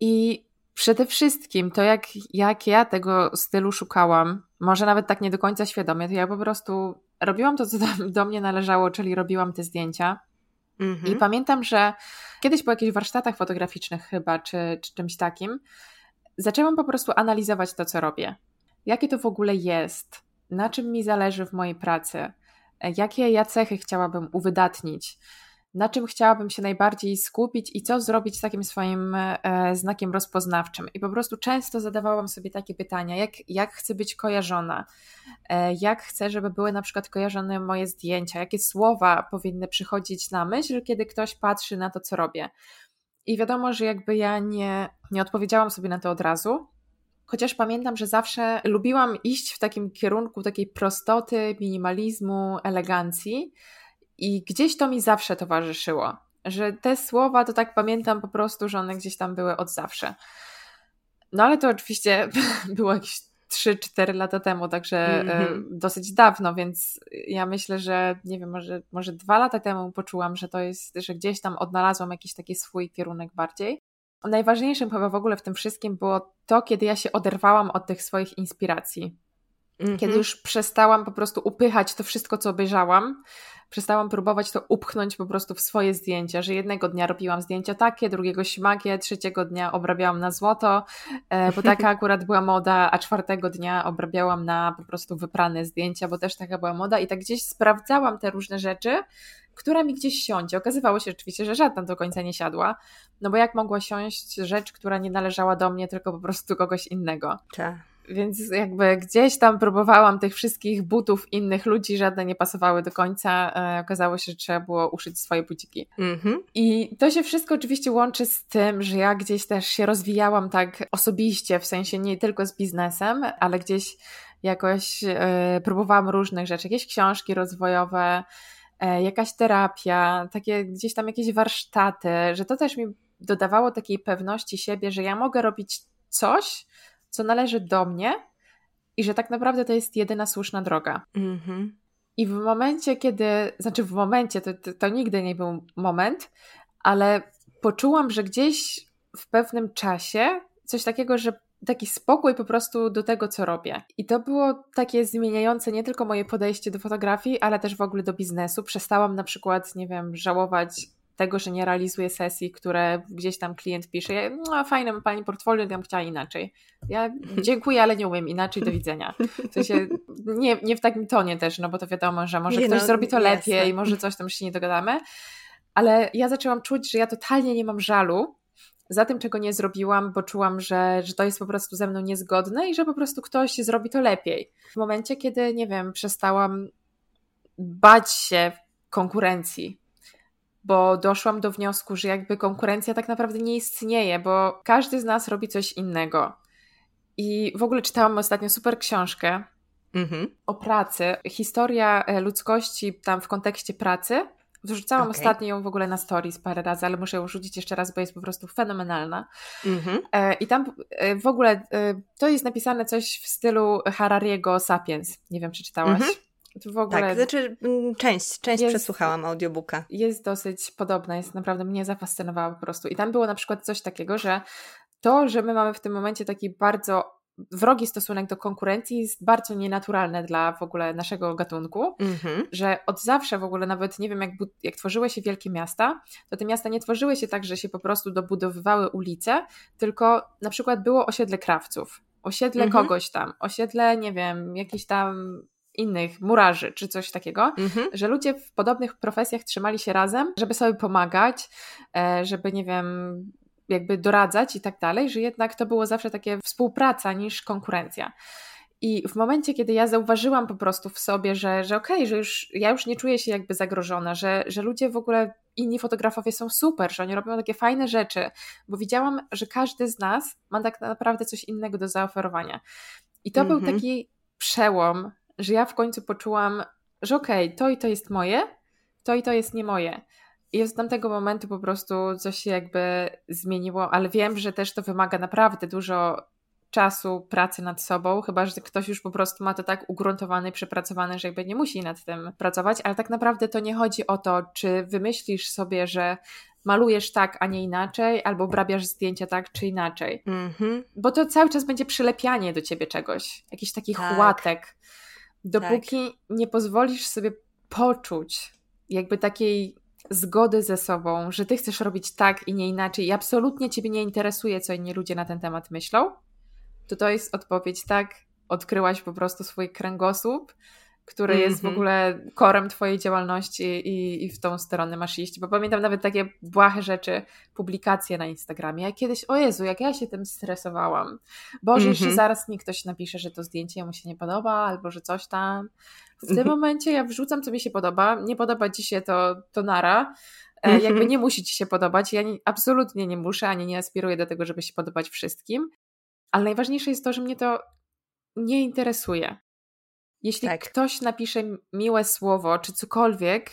I przede wszystkim to, jak, jak ja tego stylu szukałam, może nawet tak nie do końca świadomie, to ja po prostu robiłam to, co do, do mnie należało, czyli robiłam te zdjęcia. Mhm. I pamiętam, że kiedyś po jakichś warsztatach fotograficznych chyba, czy, czy czymś takim, zaczęłam po prostu analizować to, co robię. Jakie to w ogóle jest, na czym mi zależy w mojej pracy, jakie ja cechy chciałabym uwydatnić, na czym chciałabym się najbardziej skupić i co zrobić z takim swoim e, znakiem rozpoznawczym. I po prostu często zadawałam sobie takie pytania, jak, jak chcę być kojarzona, e, jak chcę, żeby były na przykład kojarzone moje zdjęcia, jakie słowa powinny przychodzić na myśl, kiedy ktoś patrzy na to, co robię. I wiadomo, że jakby ja nie, nie odpowiedziałam sobie na to od razu, Chociaż pamiętam, że zawsze lubiłam iść w takim kierunku takiej prostoty, minimalizmu, elegancji, i gdzieś to mi zawsze towarzyszyło, że te słowa to tak pamiętam po prostu, że one gdzieś tam były od zawsze. No ale to oczywiście było jakieś 3-4 lata temu, także mm -hmm. dosyć dawno, więc ja myślę, że nie wiem, może, może dwa lata temu poczułam, że to jest, że gdzieś tam odnalazłam jakiś taki swój kierunek bardziej. Najważniejszym chyba w ogóle w tym wszystkim było to, kiedy ja się oderwałam od tych swoich inspiracji. Mm -hmm. Kiedy już przestałam po prostu upychać to wszystko, co obejrzałam, przestałam próbować to upchnąć po prostu w swoje zdjęcia, że jednego dnia robiłam zdjęcia takie, drugiego śmagie, trzeciego dnia obrabiałam na złoto, e, bo taka akurat była moda, a czwartego dnia obrabiałam na po prostu wyprane zdjęcia, bo też taka była moda i tak gdzieś sprawdzałam te różne rzeczy, która mi gdzieś siądzie. Okazywało się oczywiście, że żadna do końca nie siadła, no bo jak mogła siąść rzecz, która nie należała do mnie, tylko po prostu kogoś innego. Tak. Więc jakby gdzieś tam próbowałam tych wszystkich butów innych ludzi, żadne nie pasowały do końca. E, okazało się, że trzeba było uszyć swoje buciki. Mm-hmm. I to się wszystko oczywiście łączy z tym, że ja gdzieś też się rozwijałam tak osobiście, w sensie nie tylko z biznesem, ale gdzieś jakoś e, próbowałam różnych rzeczy, jakieś książki rozwojowe, e, jakaś terapia, takie gdzieś tam jakieś warsztaty, że to też mi dodawało takiej pewności siebie, że ja mogę robić coś, co należy do mnie i że tak naprawdę to jest jedyna słuszna droga. Mm-hmm. I w momencie, kiedy, znaczy w momencie, to, to, to nigdy nie był moment, ale poczułam, że gdzieś w pewnym czasie coś takiego, że taki spokój po prostu do tego, co robię. I to było takie zmieniające nie tylko moje podejście do fotografii, ale też w ogóle do biznesu. Przestałam na przykład, nie wiem, żałować tego, że nie realizuję sesji, które gdzieś tam klient pisze, no fajne ma Pani portfolio, ja bym chciała inaczej. Ja dziękuję, ale nie umiem inaczej, do widzenia. W sensie, nie, nie w takim tonie też, no bo to wiadomo, że może nie ktoś no, zrobi to lepiej, jasne. może coś tam się nie dogadamy, ale ja zaczęłam czuć, że ja totalnie nie mam żalu za tym, czego nie zrobiłam, bo czułam, że, że to jest po prostu ze mną niezgodne i że po prostu ktoś zrobi to lepiej. W momencie, kiedy, nie wiem, przestałam bać się konkurencji, bo doszłam do wniosku, że jakby konkurencja tak naprawdę nie istnieje, bo każdy z nas robi coś innego. I w ogóle czytałam ostatnio super książkę mhm. o pracy, historia e, ludzkości tam w kontekście pracy. Wrzucałam okay. ostatnio ją w ogóle na stories parę razy, ale muszę ją rzucić jeszcze raz, bo jest po prostu fenomenalna. Mhm. E, I tam e, w ogóle to jest napisane coś w stylu Harariego Sapiens. Nie wiem, czy czytałaś. Mhm. W ogóle... Tak, znaczy mm, część, część jest, przesłuchałam audiobooka. Jest dosyć podobna, jest naprawdę, mnie zafascynowała po prostu. I tam było na przykład coś takiego, że to, że my mamy w tym momencie taki bardzo wrogi stosunek do konkurencji jest bardzo nienaturalne dla w ogóle naszego gatunku, mm-hmm. że od zawsze w ogóle nawet nie wiem, jak, jak tworzyły się wielkie miasta, to te miasta nie tworzyły się tak, że się po prostu dobudowywały ulice, tylko na przykład było osiedle krawców, osiedle mm-hmm. kogoś tam, osiedle, nie wiem, jakiś tam innych murarzy czy coś takiego, mhm. że ludzie w podobnych profesjach trzymali się razem, żeby sobie pomagać, e, żeby nie wiem, jakby doradzać i tak dalej, że jednak to było zawsze takie współpraca niż konkurencja. I w momencie, kiedy ja zauważyłam po prostu w sobie, że, że okej, okay, że już ja już nie czuję się jakby zagrożona, że, że ludzie w ogóle, inni fotografowie są super, że oni robią takie fajne rzeczy, bo widziałam, że każdy z nas ma tak naprawdę coś innego do zaoferowania. I to był mhm. taki przełom, że ja w końcu poczułam, że okej, okay, to i to jest moje, to i to jest nie moje. I od tamtego momentu po prostu coś się jakby zmieniło, ale wiem, że też to wymaga naprawdę dużo czasu pracy nad sobą, chyba że ktoś już po prostu ma to tak ugruntowane przepracowane, że jakby nie musi nad tym pracować, ale tak naprawdę to nie chodzi o to, czy wymyślisz sobie, że malujesz tak, a nie inaczej, albo obrabiasz zdjęcia tak czy inaczej. Mm -hmm. Bo to cały czas będzie przylepianie do ciebie czegoś, jakiś taki tak. chłatek. Dopóki tak. nie pozwolisz sobie poczuć jakby takiej zgody ze sobą, że ty chcesz robić tak i nie inaczej i absolutnie ciebie nie interesuje, co inni ludzie na ten temat myślą, to to jest odpowiedź tak, odkryłaś po prostu swój kręgosłup który mm -hmm. jest w mhm. ogóle korem twojej działalności i, i w tą stronę masz iść. Bo pamiętam nawet takie błahe rzeczy, publikacje na Instagramie. Ja kiedyś, o Jezu, jak ja się tym stresowałam. Boże, mm -hmm. jeszcze zaraz mi ktoś napisze, że to zdjęcie mu się nie podoba, albo że coś tam. W tym momencie ja wrzucam, co mi się podoba. Nie podoba ci się to, to nara. E, jakby mhm. nie musi ci się podobać. Ja nie, absolutnie nie muszę, ani nie aspiruję do tego, żeby się podobać wszystkim. Ale najważniejsze jest to, że mnie to nie interesuje. Jeśli tak. ktoś napisze miłe słowo czy cokolwiek,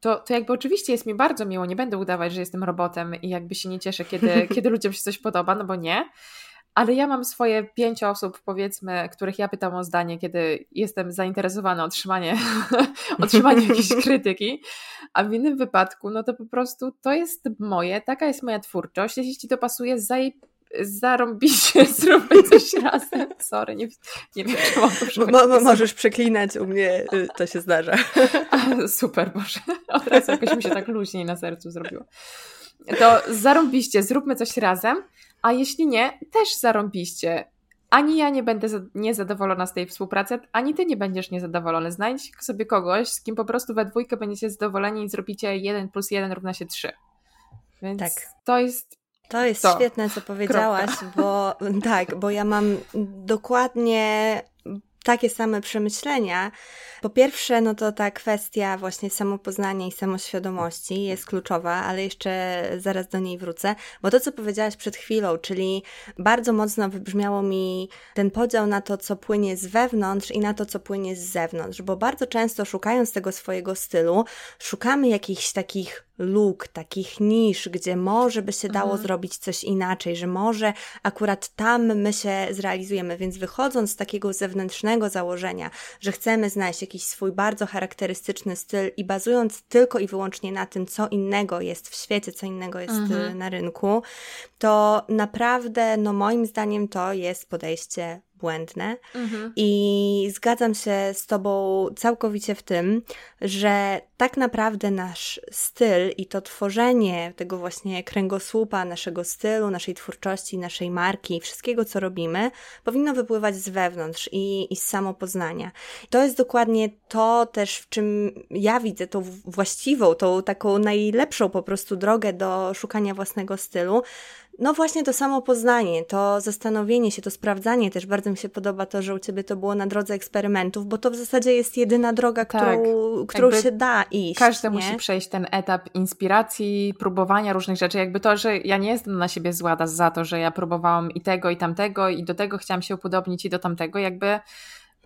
to, to jakby oczywiście jest mi bardzo miło, nie będę udawać, że jestem robotem i jakby się nie cieszę, kiedy, kiedy ludziom się coś podoba, no bo nie. Ale ja mam swoje pięć osób, powiedzmy, których ja pytam o zdanie, kiedy jestem zainteresowana otrzymanie, otrzymaniem jakiejś krytyki, a w innym wypadku, no to po prostu to jest moje, taka jest moja twórczość. Jeśli ci to pasuje, zaj zarąbiście, zróbmy coś razem. Sorry, nie, nie wiem, czy mam to Mo, Możesz przeklinać, u mnie y, to się zdarza. A, super, Boże. Od razu jakoś mi się tak luźniej na sercu zrobiło. To zarąbiście, zróbmy coś razem, a jeśli nie, też zarąbiście. Ani ja nie będę niezadowolona z tej współpracy, ani ty nie będziesz niezadowolony. Znajdź sobie kogoś, z kim po prostu we dwójkę będziecie zadowoleni i zrobicie 1 plus 1 równa się 3. Więc tak. to jest To jest to. świetne, co powiedziałaś, Kropka. bo tak, bo ja mam dokładnie takie same przemyślenia. Po pierwsze, no to ta kwestia właśnie samopoznania i samoświadomości jest kluczowa, ale jeszcze zaraz do niej wrócę, bo to, co powiedziałaś przed chwilą, czyli bardzo mocno wybrzmiało mi ten podział na to, co płynie z wewnątrz i na to, co płynie z zewnątrz, bo bardzo często szukając tego swojego stylu, szukamy jakichś takich luk, takich nisz, gdzie może by się dało mhm. zrobić coś inaczej, że może akurat tam my się zrealizujemy. Więc wychodząc z takiego zewnętrznego założenia, że chcemy znaleźć jakiś swój bardzo charakterystyczny styl i bazując tylko i wyłącznie na tym, co innego jest w świecie, co innego jest mhm. na rynku, to naprawdę, no moim zdaniem, to jest podejście błędne. Mhm. I zgadzam się z Tobą całkowicie w tym, że tak naprawdę nasz styl i to tworzenie tego właśnie kręgosłupa naszego stylu, naszej twórczości, naszej marki, wszystkiego co robimy, powinno wypływać z wewnątrz i, i z samopoznania. To jest dokładnie to też, w czym ja widzę tą właściwą, tą taką najlepszą po prostu drogę do szukania własnego stylu, no właśnie to samo poznanie, to zastanowienie się, to sprawdzanie też. Bardzo mi się podoba to, że u Ciebie to było na drodze eksperymentów, bo to w zasadzie jest jedyna droga, tak, którą, którą się da iść. Każdy nie? musi przejść ten etap inspiracji, próbowania różnych rzeczy. Jakby to, że ja nie jestem na siebie zła za to, że ja próbowałam i tego, i tamtego, i do tego chciałam się upodobnić, i do tamtego. Jakby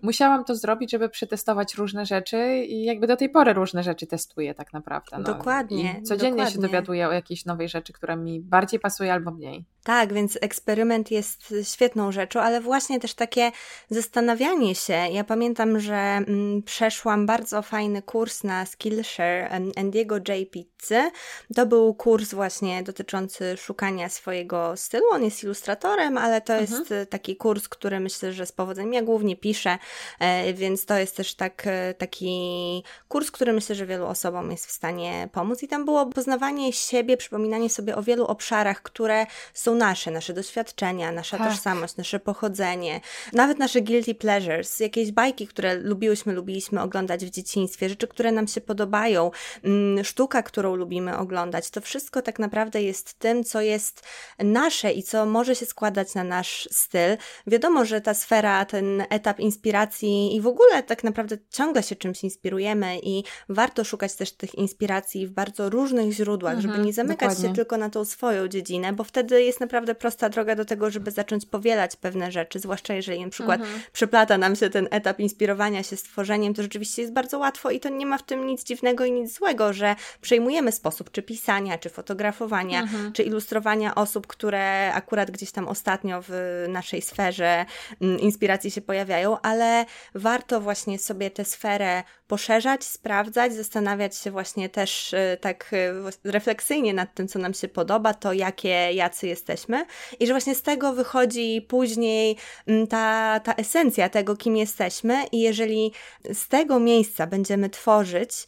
musiałam to zrobić, żeby przetestować różne rzeczy i jakby do tej pory różne rzeczy testuję tak naprawdę. No. Dokładnie. I codziennie dokładnie. się dowiaduję o jakiejś nowej rzeczy, która mi bardziej pasuje albo mniej. Tak, więc eksperyment jest świetną rzeczą, ale właśnie też takie zastanawianie się. Ja pamiętam, że mm, przeszłam bardzo fajny kurs na Skillshare Andiego J. Pizzy. To był kurs właśnie dotyczący szukania swojego stylu. On jest ilustratorem, ale to mhm. jest taki kurs, który myślę, że z powodzeniem ja głównie piszę, e, więc to jest też tak, e, taki kurs, który myślę, że wielu osobom jest w stanie pomóc. I tam było poznawanie siebie, przypominanie sobie o wielu obszarach, które są nasze, nasze doświadczenia, nasza tak. tożsamość, nasze pochodzenie, nawet nasze guilty pleasures, jakieś bajki, które lubiłyśmy, lubiliśmy oglądać w dzieciństwie, rzeczy, które nam się podobają, mm, sztuka, którą lubimy oglądać. To wszystko tak naprawdę jest tym, co jest nasze i co może się składać na nasz styl. Wiadomo, że ta sfera, ten etap inspiracji i w ogóle tak naprawdę ciągle się czymś inspirujemy i warto szukać też tych inspiracji w bardzo różnych źródłach, mhm, żeby nie zamykać dokładnie. się tylko na tą swoją dziedzinę, bo wtedy jest naprawdę prosta droga do tego, żeby zacząć powielać pewne rzeczy, zwłaszcza jeżeli na przykład mhm. przyplata nam się ten etap inspirowania się stworzeniem, to rzeczywiście jest bardzo łatwo i to nie ma w tym nic dziwnego i nic złego, że przejmujemy sposób czy pisania, czy fotografowania, mhm. czy ilustrowania osób, które akurat gdzieś tam ostatnio w naszej sferze mm, inspiracji się pojawiają, ale warto właśnie sobie tę sferę poszerzać, sprawdzać, zastanawiać się właśnie też y, tak y, refleksyjnie nad tym, co nam się podoba, to jakie, jacy jesteśmy. I że właśnie z tego wychodzi później mm, ta, ta esencja tego, kim jesteśmy. I jeżeli z tego miejsca będziemy tworzyć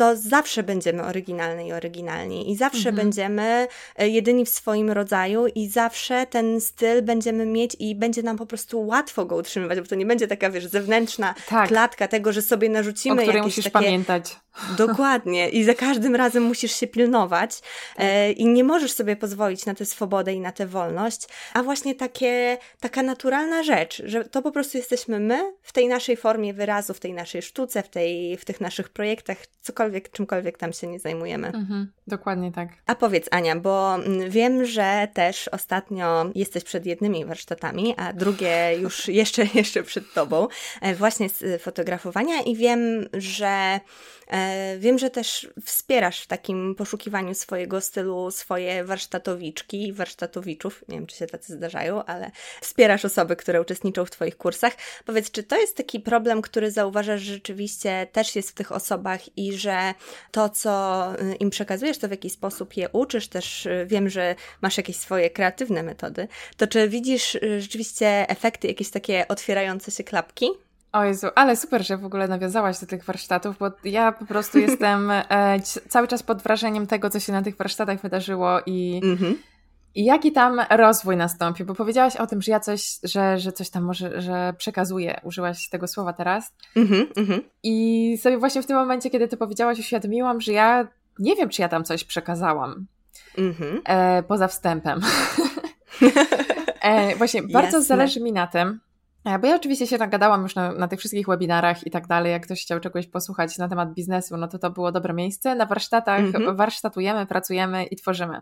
to zawsze będziemy oryginalni i oryginalni i zawsze mhm. będziemy e, jedyni w swoim rodzaju i zawsze ten styl będziemy mieć i będzie nam po prostu łatwo go utrzymywać, bo to nie będzie taka, wiesz, zewnętrzna tak. klatka tego, że sobie narzucimy o jakieś musisz takie... pamiętać. Dokładnie. I za każdym razem musisz się pilnować e, i nie możesz sobie pozwolić na tę swobodę i na tę wolność, a właśnie takie, taka naturalna rzecz, że to po prostu jesteśmy my w tej naszej formie wyrazu, w tej naszej sztuce, w, tej, w tych naszych projektach, cokolwiek, czymkolwiek tam się nie zajmujemy. Mhm, dokładnie tak. A powiedz Ania, bo wiem, że też ostatnio jesteś przed jednymi warsztatami, a drugie już jeszcze, jeszcze przed tobą, e, właśnie z fotografowania i wiem, że E, wiem, że też wspierasz w takim poszukiwaniu swojego stylu swoje warsztatowiczki, warsztatowiczów, nie wiem czy się tacy zdarzają, ale wspierasz osoby, które uczestniczą w Twoich kursach. Powiedz, czy to jest taki problem, który zauważasz, że rzeczywiście też jest w tych osobach i że to, co y, im przekazujesz, to w jakiś sposób je uczysz, też y, wiem, że masz jakieś swoje kreatywne metody, to czy widzisz y, rzeczywiście efekty, jakieś takie otwierające się klapki? O Jezu, ale super, że w ogóle nawiązałaś do tych warsztatów, bo ja po prostu jestem e, cały czas pod wrażeniem tego, co się na tych warsztatach wydarzyło i, mm-hmm. I jaki tam rozwój nastąpił, bo powiedziałaś o tym, że ja coś, że, że coś tam może, że przekazuję, użyłaś tego słowa teraz. Mm-hmm, mm-hmm. I sobie właśnie w tym momencie, kiedy to powiedziałaś, uświadomiłam, że ja nie wiem, czy ja tam coś przekazałam. mhm. e, poza wstępem. e, właśnie, bardzo Jasne. zależy mi na tym, e, bo ja oczywiście się nagadałam już na, na, tych wszystkich webinarach i tak dalej. Jak ktoś chciał czegoś posłuchać na temat biznesu, no to to było dobre miejsce. Na warsztatach mhm. warsztatujemy, pracujemy i tworzymy.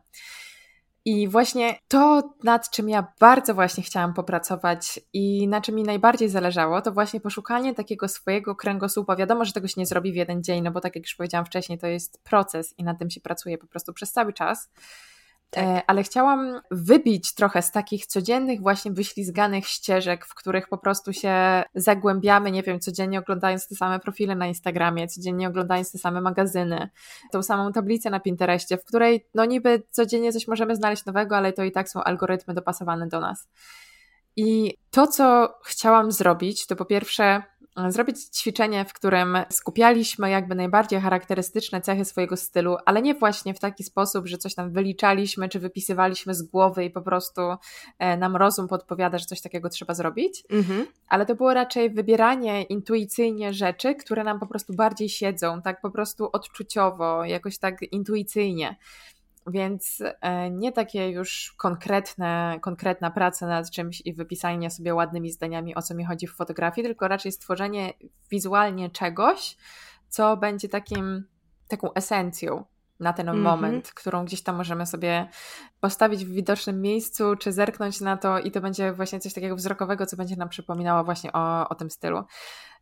I właśnie to, nad czym ja bardzo właśnie chciałam popracować i na czym mi najbardziej zależało, to właśnie poszukanie takiego swojego kręgosłupa. Wiadomo, że tego się nie zrobi w jeden dzień, no bo tak jak już powiedziałam wcześniej, to jest proces i na tym się pracuje po prostu przez cały czas. Tak. E, ale chciałam wybić trochę z takich codziennych, właśnie wyślizganych ścieżek, w których po prostu się zagłębiamy, nie wiem, codziennie oglądając te same profile na Instagramie, codziennie oglądając te same magazyny, tą samą tablicę na Pinterestie, w której no niby codziennie coś możemy znaleźć nowego, ale to i tak są algorytmy dopasowane do nas. I to, co chciałam zrobić, to po pierwsze zrobić ćwiczenie, w którym skupialiśmy jakby najbardziej charakterystyczne cechy swojego stylu, ale nie właśnie w taki sposób, że coś tam wyliczaliśmy czy wypisywaliśmy z głowy i po prostu e, nam rozum podpowiada, że coś takiego trzeba zrobić, mhm. ale to było raczej wybieranie intuicyjnie rzeczy, które nam po prostu bardziej siedzą, tak po prostu odczuciowo, jakoś tak intuicyjnie. Więc e, nie takie już konkretne, konkretna praca nad czymś i wypisanie sobie ładnymi zdaniami, o co mi chodzi w fotografii, tylko raczej stworzenie wizualnie czegoś, co będzie takim, taką esencją na ten mm -hmm. moment, którą gdzieś tam możemy sobie postawić w widocznym miejscu, czy zerknąć na to i to będzie właśnie coś takiego wzrokowego, co będzie nam przypominało właśnie o, o tym stylu.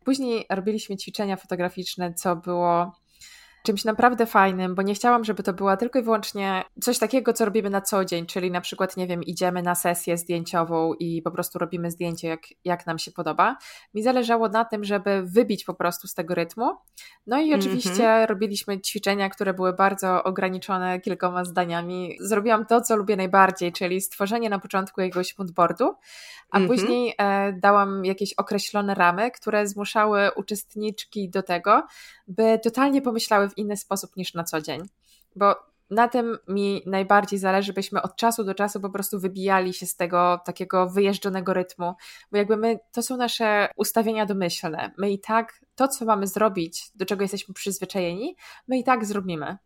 Później robiliśmy ćwiczenia fotograficzne, co było czymś naprawdę fajnym, bo nie chciałam, żeby to była tylko i wyłącznie coś takiego, co robimy na co dzień, czyli na przykład, nie wiem, idziemy na sesję zdjęciową i po prostu robimy zdjęcie, jak, jak nam się podoba. Mi zależało na tym, żeby wybić po prostu z tego rytmu. No i oczywiście mm -hmm. robiliśmy ćwiczenia, które były bardzo ograniczone kilkoma zdaniami. Zrobiłam to, co lubię najbardziej, czyli stworzenie na początku jakiegoś moodboardu, a mm -hmm. później e, dałam jakieś określone ramy, które zmuszały uczestniczki do tego, by totalnie pomyślały w inny sposób niż na co dzień. Bo na tym mi najbardziej zależy, byśmy od czasu do czasu po prostu wybijali się z tego takiego wyjeżdżonego rytmu, bo jakby my, to są nasze ustawienia domyślne. My i tak to, co mamy zrobić, do czego jesteśmy przyzwyczajeni, my i tak zrobimy.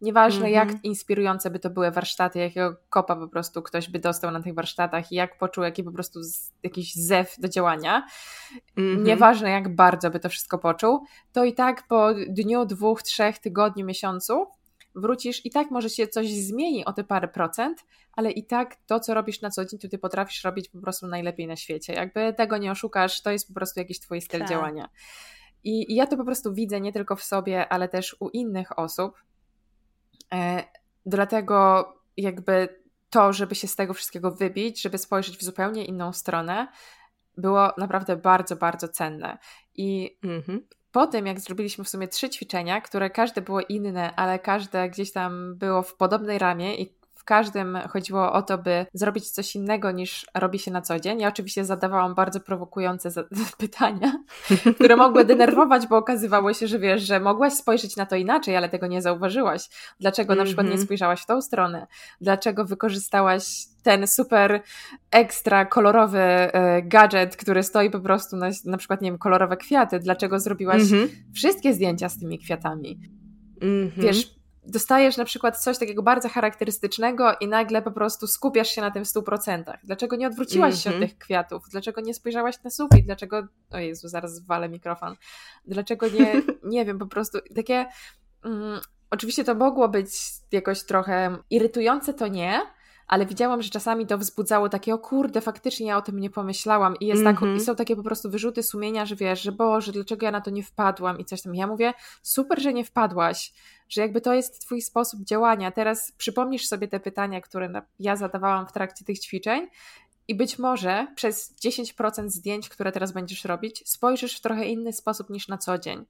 Nieważne, jak mhm. inspirujące by to były warsztaty, jakiego kopa po prostu ktoś by dostał na tych warsztatach i jak poczuł jaki po prostu z, jakiś zew do działania. -hmm. Nieważne, jak bardzo by to wszystko poczuł, to i tak po dniu, dwóch, trzech, tygodniu, miesiącu wrócisz i tak może się coś zmieni o te parę procent, ale i tak to, co robisz na co dzień, to ty potrafisz robić po prostu najlepiej na świecie. Jakby tego nie oszukasz, to jest po prostu jakiś twój styl tak. działania. I, I ja to po prostu widzę nie tylko w sobie, ale też u innych osób dlatego jakby to, żeby się z tego wszystkiego wybić, żeby spojrzeć w zupełnie inną stronę, było naprawdę bardzo, bardzo cenne. I mhm. po tym, jak zrobiliśmy w sumie trzy ćwiczenia, które każde było inne, ale każde gdzieś tam było w podobnej ramie i w każdym chodziło o to, by zrobić coś innego niż robi się na co dzień. Ja oczywiście zadawałam bardzo prowokujące pytania, które mogły denerwować, bo okazywało się, że wiesz, że mogłaś spojrzeć na to inaczej, ale tego nie zauważyłaś. Dlaczego na przykład nie mhm. spojrzałaś w tą stronę? Dlaczego wykorzystałaś ten super ekstra kolorowy e, gadżet, który stoi po prostu na, na przykład, nie wiem, kolorowe kwiaty? Dlaczego zrobiłaś mm -hmm. wszystkie zdjęcia z tymi kwiatami? Mm -hmm. Wiesz, dostajesz na przykład coś takiego bardzo charakterystycznego i nagle po prostu skupiasz się na tym w 100%. Dlaczego nie odwróciłaś mm -hmm. się od mhm. tych kwiatów? Dlaczego nie spojrzałaś na sufit? Dlaczego, o Jezu, zaraz walę mikrofon. Dlaczego nie, nie wiem, po prostu takie... Mm, oczywiście to mogło być jakoś trochę irytujące, to nie, ale widziałam, że czasami to wzbudzało takie, o kurde, faktycznie ja o tym nie pomyślałam i, jest mm -hmm. tak, i są takie po prostu wyrzuty sumienia, że wiesz, że Boże, dlaczego ja na to nie wpadłam i coś tam. Ja mówię, super, że nie wpadłaś, że jakby to jest twój sposób działania. Teraz przypomnisz sobie te pytania, które ja zadawałam w trakcie tych ćwiczeń i być może przez 10% zdjęć, które teraz będziesz robić, spojrzysz w trochę inny sposób niż na co dzień.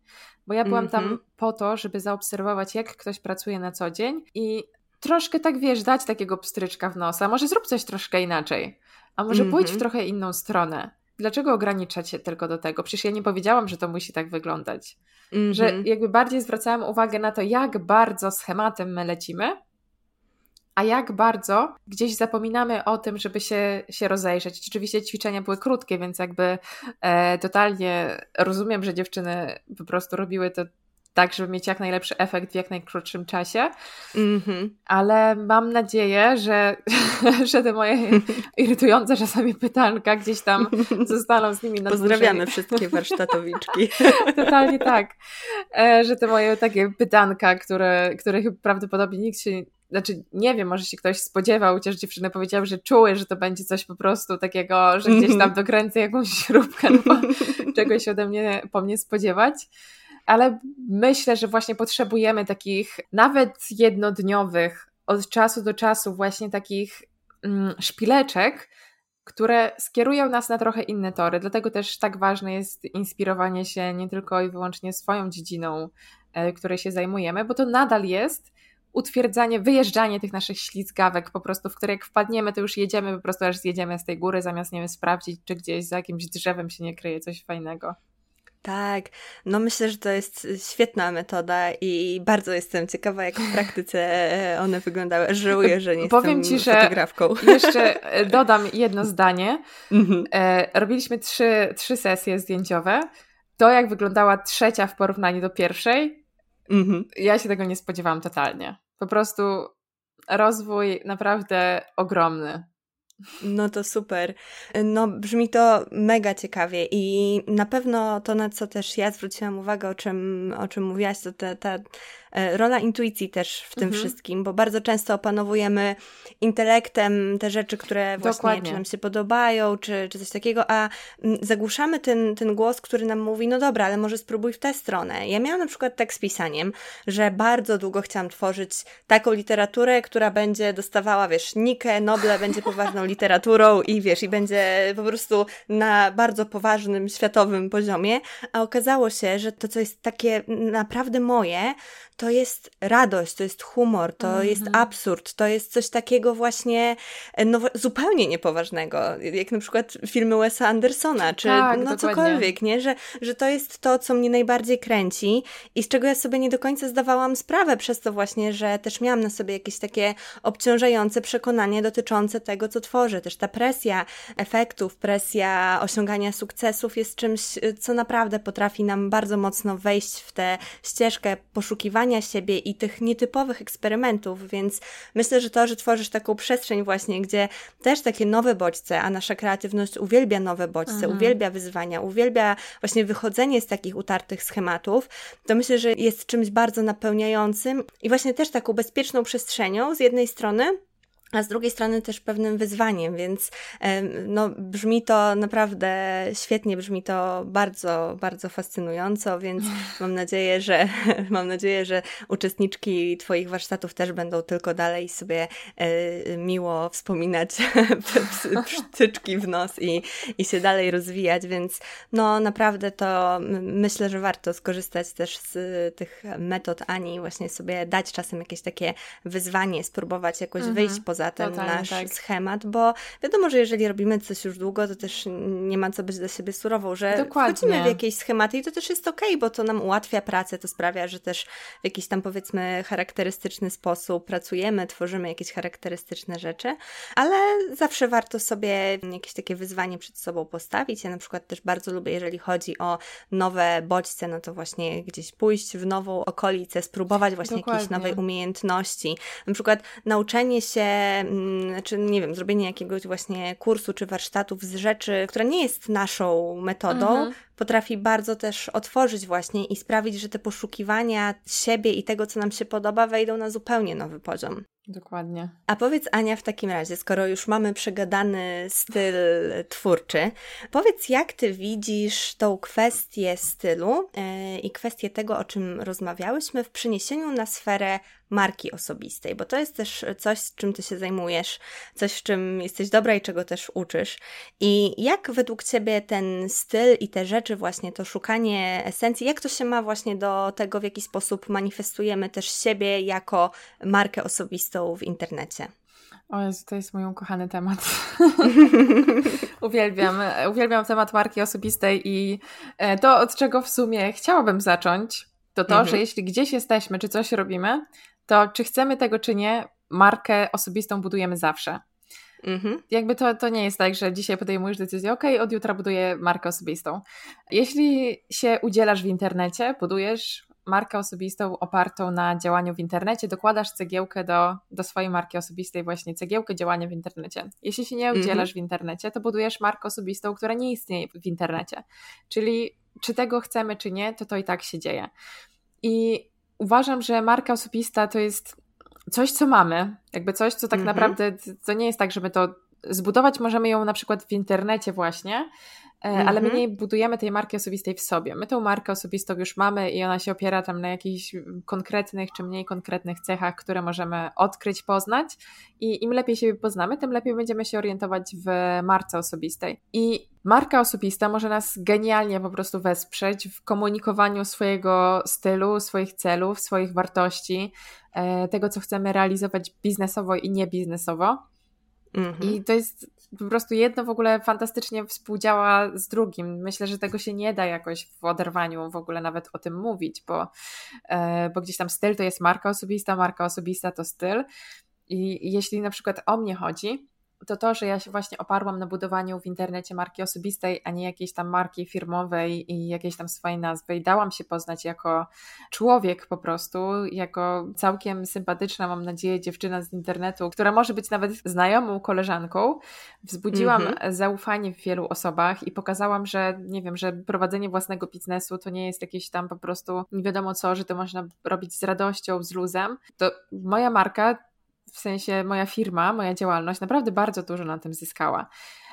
Bo ja byłam mm -hmm. tam mhm. po to, żeby zaobserwować, jak ktoś pracuje na co dzień i troszkę tak wiesz, dać takiego pstryczka w nosa. Może zrób coś troszkę inaczej, a może mm -hmm. pójdź w mhm. trochę inną stronę. Dlaczego ograniczać się tylko do tego? Przecież ja nie powiedziałam, że to musi tak wyglądać. Mm -hmm. Że jakby bardziej zwracałam uwagę na to, jak bardzo schematem my lecimy, a jak bardzo gdzieś zapominamy o tym, żeby się, się rozejrzeć. Oczywiście ćwiczenia były krótkie, więc jakby e, totalnie rozumiem, że dziewczyny po prostu robiły to tak, żeby mieć jak najlepszy efekt w jak najkrótszym czasie. Mm-hmm. Ale mam nadzieję, że, że te moje irytujące czasami pytanka gdzieś tam zostaną z nimi na Pozdrawiamy wszystkie warsztatowiczki. Totalnie tak. E, że te moje takie pytanka, które, których prawdopodobnie nikt się znaczy nie wiem, może się ktoś spodziewał, chociaż dziewczyny powiedziały, że czuły, że to będzie coś po prostu takiego, że gdzieś tam dokręcę jakąś śrubkę, no czegoś ode mnie po mnie spodziewać ale myślę, że właśnie potrzebujemy takich nawet jednodniowych, od czasu do czasu, właśnie takich mm, szpileczek, które skierują nas na trochę inne tory. Dlatego też tak ważne jest inspirowanie się nie tylko i wyłącznie swoją dziedziną, e, której się zajmujemy, bo to nadal jest utwierdzanie, wyjeżdżanie tych naszych ślizgawek, po prostu, w które jak wpadniemy, to już jedziemy, po prostu aż zjedziemy z tej góry, zamiast, nie wiem, sprawdzić, czy gdzieś za jakimś drzewem się nie kryje coś fajnego. Tak, no myślę, że to jest świetna metoda i bardzo jestem ciekawa, jak w praktyce e, one wyglądały. Żałuję, że nie Powiem jestem ci, że fotografką. Jeszcze e, dodam jedno zdanie. Mhm. E, robiliśmy trzy, trzy sesje zdjęciowe. To, jak wyglądała trzecia w porównaniu do pierwszej, mhm. ja się tego nie spodziewałam totalnie. Po prostu rozwój naprawdę ogromny. No to super. No brzmi to mega ciekawie i na pewno to, na co też ja zwróciłam uwagę, o czym, o czym mówiłaś, to ta, ta E, rola intuicji też w tym mhm. wszystkim, bo bardzo często opanowujemy intelektem te rzeczy, które właśnie czy nam się podobają, czy, czy coś takiego, a mm, zagłuszamy ten, ten głos, który nam mówi, no dobra, ale może spróbuj w tę stronę. Ja miałam na przykład tak z pisaniem, że bardzo długo chciałam tworzyć taką literaturę, która będzie dostawała, wiesz, Nikę, Noble będzie poważną literaturą i wiesz, i będzie po prostu na bardzo poważnym, światowym poziomie, a okazało się, że to, co jest takie naprawdę moje, to jest radość, to jest humor, to mm -hmm. jest absurd, to jest coś takiego właśnie e, no, zupełnie niepoważnego, jak na przykład filmy Wesa Andersona, czy tak, no dokładnie. cokolwiek, nie? Że, że to jest to, co mnie najbardziej kręci i z czego ja sobie nie do końca zdawałam sprawę przez to właśnie, że też miałam na sobie jakieś takie obciążające przekonanie dotyczące tego, co tworzę. Też ta presja efektów, presja osiągania sukcesów jest czymś, co naprawdę potrafi nam bardzo mocno wejść w tę ścieżkę poszukiwania siebie i tych nietypowych eksperymentów, więc myślę, że to, że tworzysz taką przestrzeń właśnie, gdzie też takie nowe bodźce, a nasza kreatywność uwielbia nowe bodźce, mhm. uwielbia wyzwania, uwielbia właśnie wychodzenie z takich utartych schematów, to myślę, że jest czymś bardzo napełniającym i właśnie też taką bezpieczną przestrzenią z jednej strony, a z drugiej strony też pewnym wyzwaniem, więc no, brzmi to naprawdę świetnie, brzmi to bardzo, bardzo fascynująco, więc mam nadzieję, że mam nadzieję, że uczestniczki Twoich warsztatów też będą tylko dalej sobie e, miło wspominać psztyczki w nos i, i się dalej rozwijać, więc no naprawdę to myślę, że warto skorzystać też z tych metod Ani, właśnie sobie dać czasem jakieś takie wyzwanie, spróbować jakoś mhm. wyjść poza poza ten Totalnie, nasz tak. schemat, bo wiadomo, że jeżeli robimy coś już długo, to też nie ma co być dla siebie surową, że Dokładnie. wchodzimy w jakieś schematy i to też jest okej, okay, bo to nam ułatwia pracę, to sprawia, że też w jakiś tam powiedzmy charakterystyczny sposób pracujemy, tworzymy jakieś charakterystyczne rzeczy, ale zawsze warto sobie jakieś takie wyzwanie przed sobą postawić. Ja na przykład też bardzo lubię, jeżeli chodzi o nowe bodźce, no to właśnie gdzieś pójść w nową okolicę, spróbować właśnie Dokładnie. jakiejś nowej umiejętności. Na przykład nauczenie się czy nie wiem, zrobienie jakiegoś właśnie kursu czy warsztatów z rzeczy, która nie jest naszą metodą, mhm. Potrafi bardzo też otworzyć właśnie i sprawić, że te poszukiwania siebie i tego, co nam się podoba, wejdą na zupełnie nowy poziom. Dokładnie. A powiedz Ania w takim razie, skoro już mamy przegadany styl twórczy, powiedz jak ty widzisz tą kwestię stylu yy, i kwestię tego, o czym rozmawiałyśmy w przeniesieniu na sferę marki osobistej, bo to jest też coś, z czym ty się zajmujesz, coś, w czym jesteś dobra i czego też uczysz. I jak według ciebie ten styl i te rzeczy, właśnie to szukanie esencji, jak to się ma właśnie do tego, w jaki sposób manifestujemy też siebie jako markę osobistą w internecie? O Jezu, to jest mój ukochany temat. uwielbiam, uwielbiam temat marki osobistej i e, to, od czego w sumie chciałabym zacząć, to to, mhm. że jeśli gdzieś jesteśmy, czy coś robimy, to czy chcemy tego, czy nie, markę osobistą budujemy zawsze. Mhm. Jakby to, to nie jest tak, że dzisiaj podejmujesz decyzję, ok, od jutra buduję markę osobistą. Jeśli się udzielasz w internecie, budujesz markę osobistą opartą na działaniu w internecie, dokładasz cegiełkę do, do swojej marki osobistej, właśnie cegiełkę działania w internecie. Jeśli się nie mhm. udzielasz -hmm. w internecie, to budujesz markę osobistą, która nie istnieje w internecie. Czyli czy tego chcemy, czy nie, to to i tak się dzieje. I uważam, że marka osobista to jest coś, co mamy, jakby coś, co tak mm -hmm. naprawdę, to nie jest tak, żeby to zbudować możemy ją na przykład w internecie właśnie, mm -hmm. ale my mhm. nie budujemy tej marki osobistej w sobie. My tą markę osobistą już mamy i ona się opiera tam na jakichś konkretnych czy mniej konkretnych cechach, które możemy odkryć, poznać i im lepiej siebie poznamy, tym lepiej będziemy się orientować w marce osobistej. I marka osobista może nas genialnie po prostu wesprzeć w komunikowaniu swojego stylu, swoich celów, swoich wartości, e, tego, co chcemy realizować biznesowo i niebiznesowo. Mhm. I to jest po prostu jedno w ogóle fantastycznie współdziała z drugim. Myślę, że tego się nie da jakoś w oderwaniu w ogóle nawet o tym mówić, bo, e, bo gdzieś tam styl to jest marka osobista, marka osobista to styl. I jeśli na przykład o mnie chodzi, to to, że ja się właśnie oparłam na budowaniu w internecie marki osobistej, a nie jakiejś tam marki firmowej i jakiejś tam swojej nazwy i dałam się poznać jako człowiek po prostu, jako całkiem sympatyczna, mam nadzieję, dziewczyna z internetu, która może być nawet znajomą koleżanką. Wzbudziłam mm -hmm. zaufanie w wielu osobach i pokazałam, że nie wiem, że prowadzenie własnego biznesu to nie jest jakieś tam po prostu nie wiadomo co, że to można robić z radością, z luzem. To moja marka w sensie moja firma, moja działalność naprawdę bardzo dużo na tym zyskała.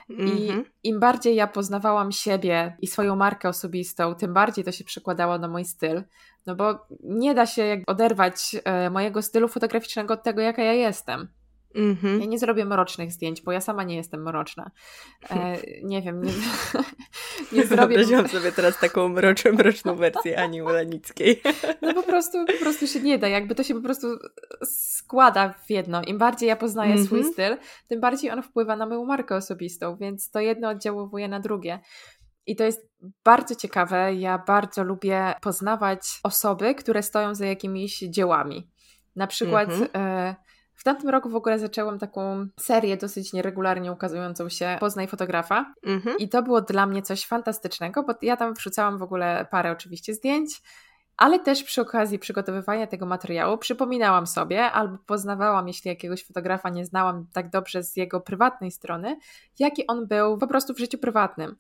I mm-hmm. im bardziej ja poznawałam siebie i swoją markę osobistą, tym bardziej to się przekładało na mój styl. No bo nie da się oderwać e, mojego stylu fotograficznego od tego, jaka ja jestem. Mm-hmm. Ja nie zrobię mrocznych zdjęć, bo ja sama nie jestem mroczna. E, nie wiem, nie, nie zrobię... Wyobraziłam sobie teraz taką mroczną, mroczną wersję Ani Ulanickiej. No po prostu, po prostu się nie da, jakby to się po prostu składa w jedno. Im bardziej ja poznaję mm-hmm. swój styl, tym bardziej on wpływa na moją markę osobistą, więc to jedno oddziałuje na drugie. I to jest bardzo ciekawe. Ja bardzo lubię poznawać osoby, które stoją za jakimiś dziełami. Na przykład... Mm-hmm. E, w tamtym roku w ogóle zaczęłam taką serię dosyć nieregularnie ukazującą się Poznaj fotografa mhm. i to było dla mnie coś fantastycznego, bo ja tam wrzucałam w ogóle parę oczywiście zdjęć, ale też przy okazji przygotowywania tego materiału przypominałam sobie albo poznawałam, jeśli jakiegoś fotografa nie znałam tak dobrze z jego prywatnej strony, jaki on był po prostu w życiu prywatnym.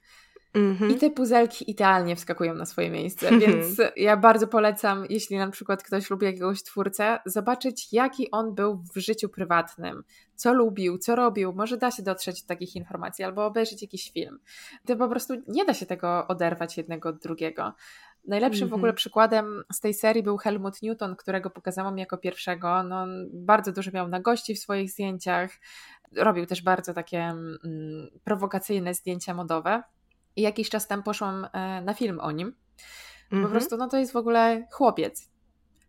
Mm-hmm. I te puzelki idealnie wskakują na swoje miejsce, mm-hmm. więc ja bardzo polecam, jeśli na przykład ktoś lubi jakiegoś twórcę, zobaczyć jaki on był w życiu prywatnym, co lubił, co robił, może da się dotrzeć do takich informacji albo obejrzeć jakiś film. To po prostu nie da się tego oderwać jednego od drugiego. Najlepszym mm-hmm. w ogóle mhm. przykładem z tej serii był Helmut Newton, którego pokazałam jako pierwszego. No, bardzo dużo miał na gości w swoich zdjęciach. Robił też bardzo takie mm, prowokacyjne zdjęcia modowe. I jakiś czas temu poszłam e, na film o nim. Po mm -hmm. prostu, no to jest w ogóle chłopiec.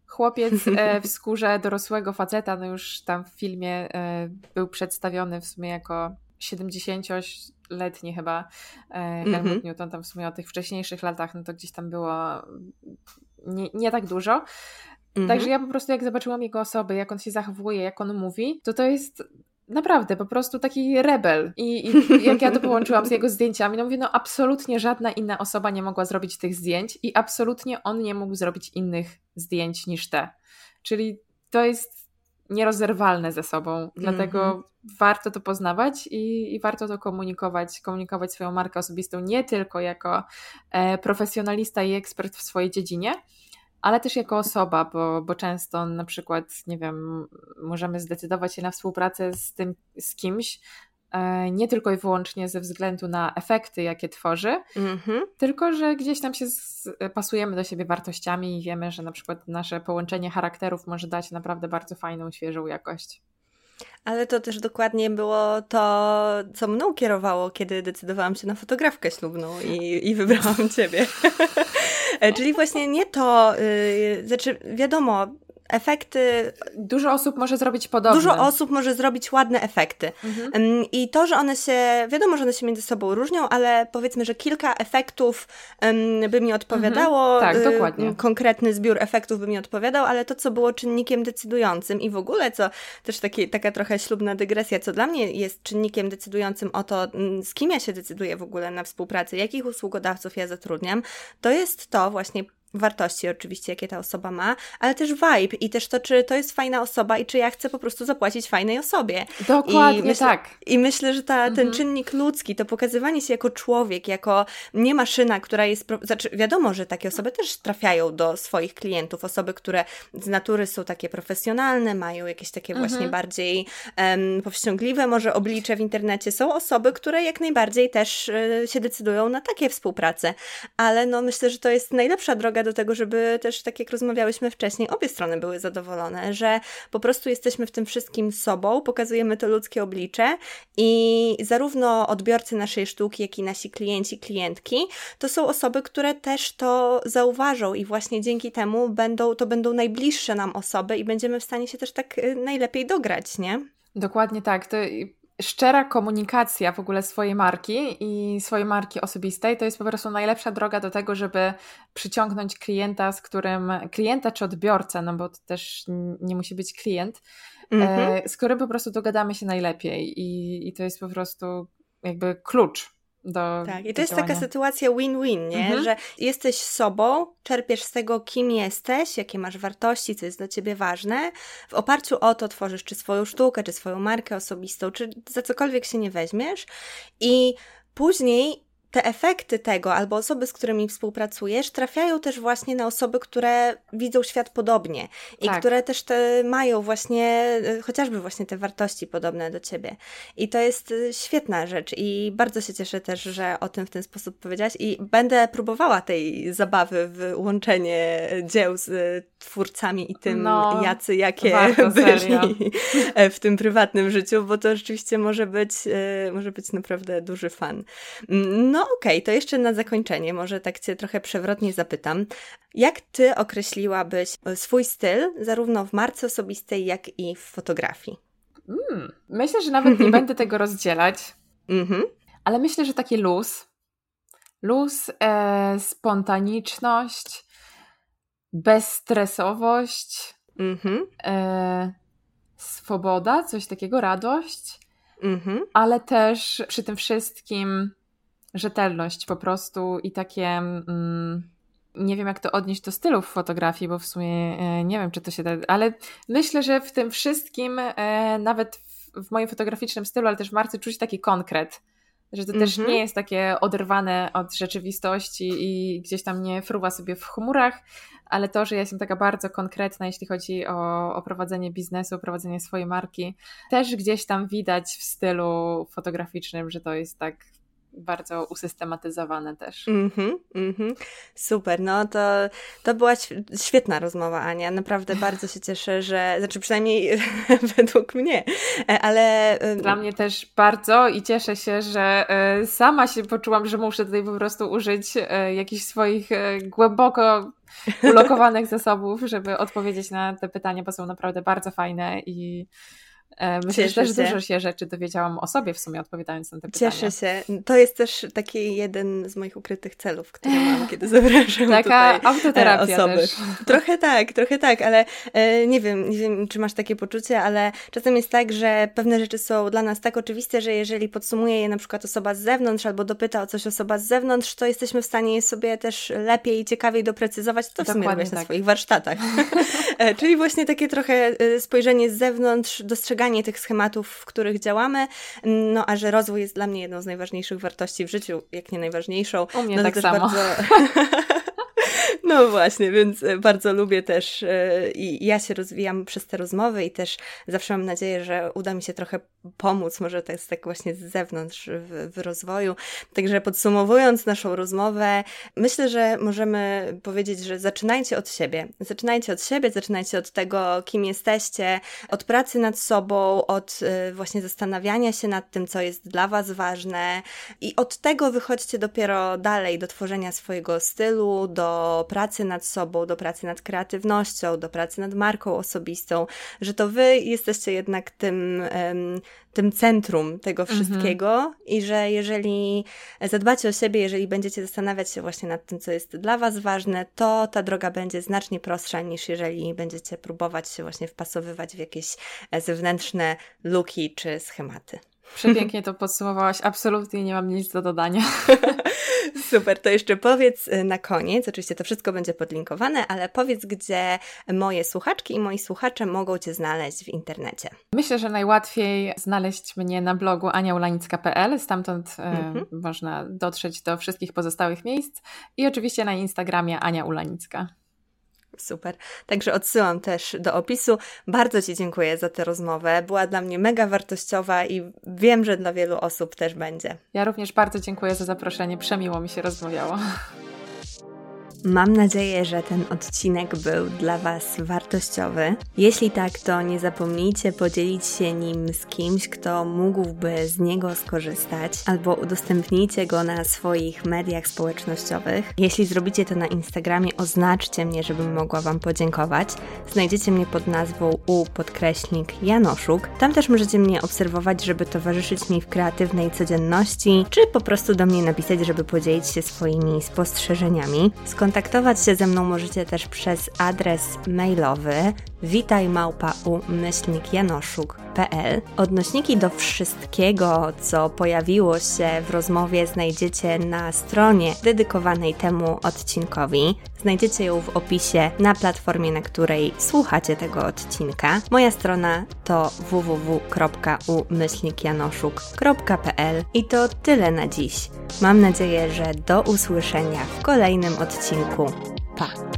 Chłopiec e, w skórze dorosłego faceta, no już tam w filmie e, był przedstawiony w sumie jako 70-letni chyba Helmut mm -hmm. Newton, tam w sumie o tych wcześniejszych latach, no to gdzieś tam było nie, nie tak dużo. Mm -hmm. Także ja po prostu jak zobaczyłam jego osobę, jak on się zachowuje, jak on mówi, to to jest naprawdę po prostu taki rebel. I, I, jak ja to połączyłam z jego zdjęciami, no mówię, no absolutnie żadna inna osoba nie mogła zrobić tych zdjęć i absolutnie on nie mógł zrobić innych zdjęć niż te. Czyli to jest nierozerwalne ze sobą, dlatego mm -hmm. warto to poznawać i, i, warto to komunikować, komunikować swoją markę osobistą nie tylko jako e, profesjonalista i ekspert w swojej dziedzinie, ale też jako osoba, bo, bo często na przykład, nie wiem, możemy zdecydować się na współpracę z tym, z kimś, e, nie tylko i wyłącznie ze względu na efekty, jakie tworzy, mm-hmm. tylko że gdzieś tam się z, pasujemy do siebie wartościami i wiemy, że na przykład nasze połączenie charakterów może dać naprawdę bardzo fajną, świeżą jakość. Ale to też dokładnie było to, co mną kierowało, kiedy decydowałam się na fotografkę ślubną i, i wybrałam ciebie. E, czyli właśnie nie to, yy, znaczy wiadomo, efekty. Dużo osób może zrobić podobne. Dużo osób może zrobić ładne efekty. Mhm. I to, że one się, wiadomo, że one się między sobą różnią, ale powiedzmy, że kilka efektów by mi odpowiadało. Mhm. Tak, dokładnie. Konkretny zbiór efektów by mi odpowiadał, ale to, co było czynnikiem decydującym i w ogóle, co też taki, taka trochę ślubna dygresja, co dla mnie jest czynnikiem decydującym o to, z kim ja się decyduję w ogóle na współpracę, jakich usługodawców ja zatrudniam, to jest to właśnie wartości oczywiście, jakie ta osoba ma, ale też vibe i też to, czy to jest fajna osoba i czy ja chcę po prostu zapłacić fajnej osobie. Dokładnie I myślę, tak. I myślę, że ta, ten Mhm. czynnik ludzki, to pokazywanie się jako człowiek, jako nie maszyna, która jest... Znaczy, wiadomo, że takie osoby też trafiają do swoich klientów, osoby, które z natury są takie profesjonalne, mają jakieś takie Mhm. właśnie bardziej em, powściągliwe może oblicze w internecie. Są osoby, które jak najbardziej też e, się decydują na takie współprace, ale no myślę, że to jest najlepsza droga do tego, żeby też, tak jak rozmawiałyśmy wcześniej, obie strony były zadowolone, że po prostu jesteśmy w tym wszystkim sobą, pokazujemy to ludzkie oblicze i zarówno odbiorcy naszej sztuki, jak i nasi klienci, klientki, to są osoby, które też to zauważą i właśnie dzięki temu będą, to będą najbliższe nam osoby i będziemy w stanie się też tak y, najlepiej dograć, nie? Dokładnie tak. To szczera komunikacja w ogóle swojej marki i swojej marki osobistej to jest po prostu najlepsza droga do tego, żeby przyciągnąć klienta, z którym klienta czy odbiorcę, no bo to też nie musi być klient, Mhm. e, z którym po prostu dogadamy się najlepiej i, i to jest po prostu jakby klucz do Tak, i to jest działania. taka sytuacja win-win, nie? Mhm. Że jesteś sobą, czerpiesz z tego, kim jesteś, jakie masz wartości, co jest dla ciebie ważne. W oparciu o to tworzysz czy swoją sztukę, czy swoją markę osobistą, czy za cokolwiek się nie weźmiesz. I później te efekty tego, albo osoby, z którymi współpracujesz, trafiają też właśnie na osoby, które widzą świat podobnie i Tak. które też te mają właśnie, y, chociażby właśnie te wartości podobne do ciebie. I to jest y, świetna rzecz i bardzo się cieszę też, że o tym w ten sposób powiedziałaś i będę próbowała tej zabawy w łączenie dzieł z y, twórcami i tym, No, jacy, jakie warto, byli serio. e, w tym prywatnym życiu, bo to rzeczywiście może być, e, może być naprawdę duży fan. Mm, No okej, to jeszcze na zakończenie, może tak Cię trochę przewrotnie zapytam. Jak Ty określiłabyś e, swój styl, zarówno w marce osobistej, jak i w fotografii? Mm, myślę, że nawet nie będę tego rozdzielać, Mhm, ale myślę, że taki luz, luz, e, spontaniczność, bezstresowość, mhm, e, swoboda, coś takiego, radość, mhm, ale też przy tym wszystkim rzetelność po prostu i takie. Mm, nie wiem, jak to odnieść do stylów fotografii, bo w sumie e, nie wiem, czy to się da, ale myślę, że w tym wszystkim, e, nawet w, w moim fotograficznym stylu, ale też w marce, czuć taki konkret. Że to też Mhm. nie jest takie oderwane od rzeczywistości i gdzieś tam nie fruwa sobie w chmurach, ale to, że ja jestem taka bardzo konkretna, jeśli chodzi o, o prowadzenie biznesu, o prowadzenie swojej marki, też gdzieś tam widać w stylu fotograficznym, że to jest tak bardzo usystematyzowane też. mhm, mhm. Super, no to, to była św- świetna rozmowa, Ania. Naprawdę bardzo się cieszę, że, znaczy przynajmniej według mnie, e, ale... Dla mnie też bardzo i cieszę się, że e, sama się poczułam, że muszę tutaj po prostu użyć e, jakichś swoich głęboko ulokowanych zasobów, żeby odpowiedzieć na te pytania, bo są naprawdę bardzo fajne i myślę, Cieszę że też się. dużo się rzeczy dowiedziałam o sobie w sumie odpowiadając na te pytania. Cieszę się. To jest też taki jeden z moich ukrytych celów, które mam, kiedy zapraszam Taka tutaj autoterapia e, osoby. też. Trochę tak, trochę tak, ale e, nie wiem, nie wiem, czy masz takie poczucie, ale czasem jest tak, że pewne rzeczy są dla nas tak oczywiste, że jeżeli podsumuje je na przykład osoba z zewnątrz albo dopyta o coś osoba z zewnątrz, to jesteśmy w stanie je sobie też lepiej i ciekawiej doprecyzować. To w sumie robiłaś na tak. swoich warsztatach. E, Czyli właśnie takie trochę e, spojrzenie z zewnątrz, dostrzeganie tych schematów, w których działamy, no a że rozwój jest dla mnie jedną z najważniejszych wartości w życiu, jak nie najważniejszą. U mnie no tak samo. Bardzo... No właśnie, więc e, bardzo lubię też e, i ja się rozwijam przez te rozmowy i też zawsze mam nadzieję, że uda mi się trochę pomóc, może jest tak właśnie z zewnątrz w, w rozwoju. Także podsumowując naszą rozmowę, myślę, że możemy powiedzieć, że zaczynajcie od siebie. Zaczynajcie od siebie, zaczynajcie od tego, kim jesteście, od pracy nad sobą, od e, właśnie zastanawiania się nad tym, co jest dla Was ważne i od tego wychodźcie dopiero dalej do tworzenia swojego stylu, do pracy nad sobą, do pracy nad kreatywnością, do pracy nad marką osobistą, że to Wy jesteście jednak tym, tym centrum tego Mhm. wszystkiego i że jeżeli zadbacie o siebie, jeżeli będziecie zastanawiać się właśnie nad tym, co jest dla Was ważne, to ta droga będzie znacznie prostsza niż jeżeli będziecie próbować się właśnie wpasowywać w jakieś e, zewnętrzne luki czy schematy. Przepięknie to podsumowałaś. Absolutnie nie mam nic do dodania. Super, to jeszcze powiedz y, na koniec, oczywiście to wszystko będzie podlinkowane, ale powiedz, gdzie moje słuchaczki i moi słuchacze mogą Cię znaleźć w internecie. Myślę, że najłatwiej znaleźć mnie na blogu aniaulanicka.pl, stamtąd y, mhm. można dotrzeć do wszystkich pozostałych miejsc i oczywiście na Instagramie Ania Ulanicka. Super. Także odsyłam też do opisu. Bardzo Ci dziękuję za tę rozmowę. Była dla mnie mega wartościowa i wiem, że dla wielu osób też będzie. Ja również bardzo dziękuję za zaproszenie. Przemiło mi się rozmawiało. Mam nadzieję, że ten odcinek był dla Was wartościowy. Jeśli tak, to nie zapomnijcie podzielić się nim z kimś, kto mógłby z niego skorzystać, albo udostępnijcie go na swoich mediach społecznościowych. Jeśli zrobicie to na Instagramie, oznaczcie mnie, żebym mogła Wam podziękować. Znajdziecie mnie pod nazwą u podkreśnik Janoszuk. Tam też możecie mnie obserwować, żeby towarzyszyć mi w kreatywnej codzienności, czy po prostu do mnie napisać, żeby podzielić się swoimi spostrzeżeniami. Skąd Skontaktować się ze mną możecie też przez adres mailowy witajmałpa.u-janoszuk.pl Odnośniki do wszystkiego, co pojawiło się w rozmowie znajdziecie na stronie dedykowanej temu odcinkowi. Znajdziecie ją w opisie na platformie, na której słuchacie tego odcinka. Moja strona to www.u-janoszuk.pl I to tyle na dziś. Mam nadzieję, że do usłyszenia w kolejnym odcinku. técnico. Pá. Tá.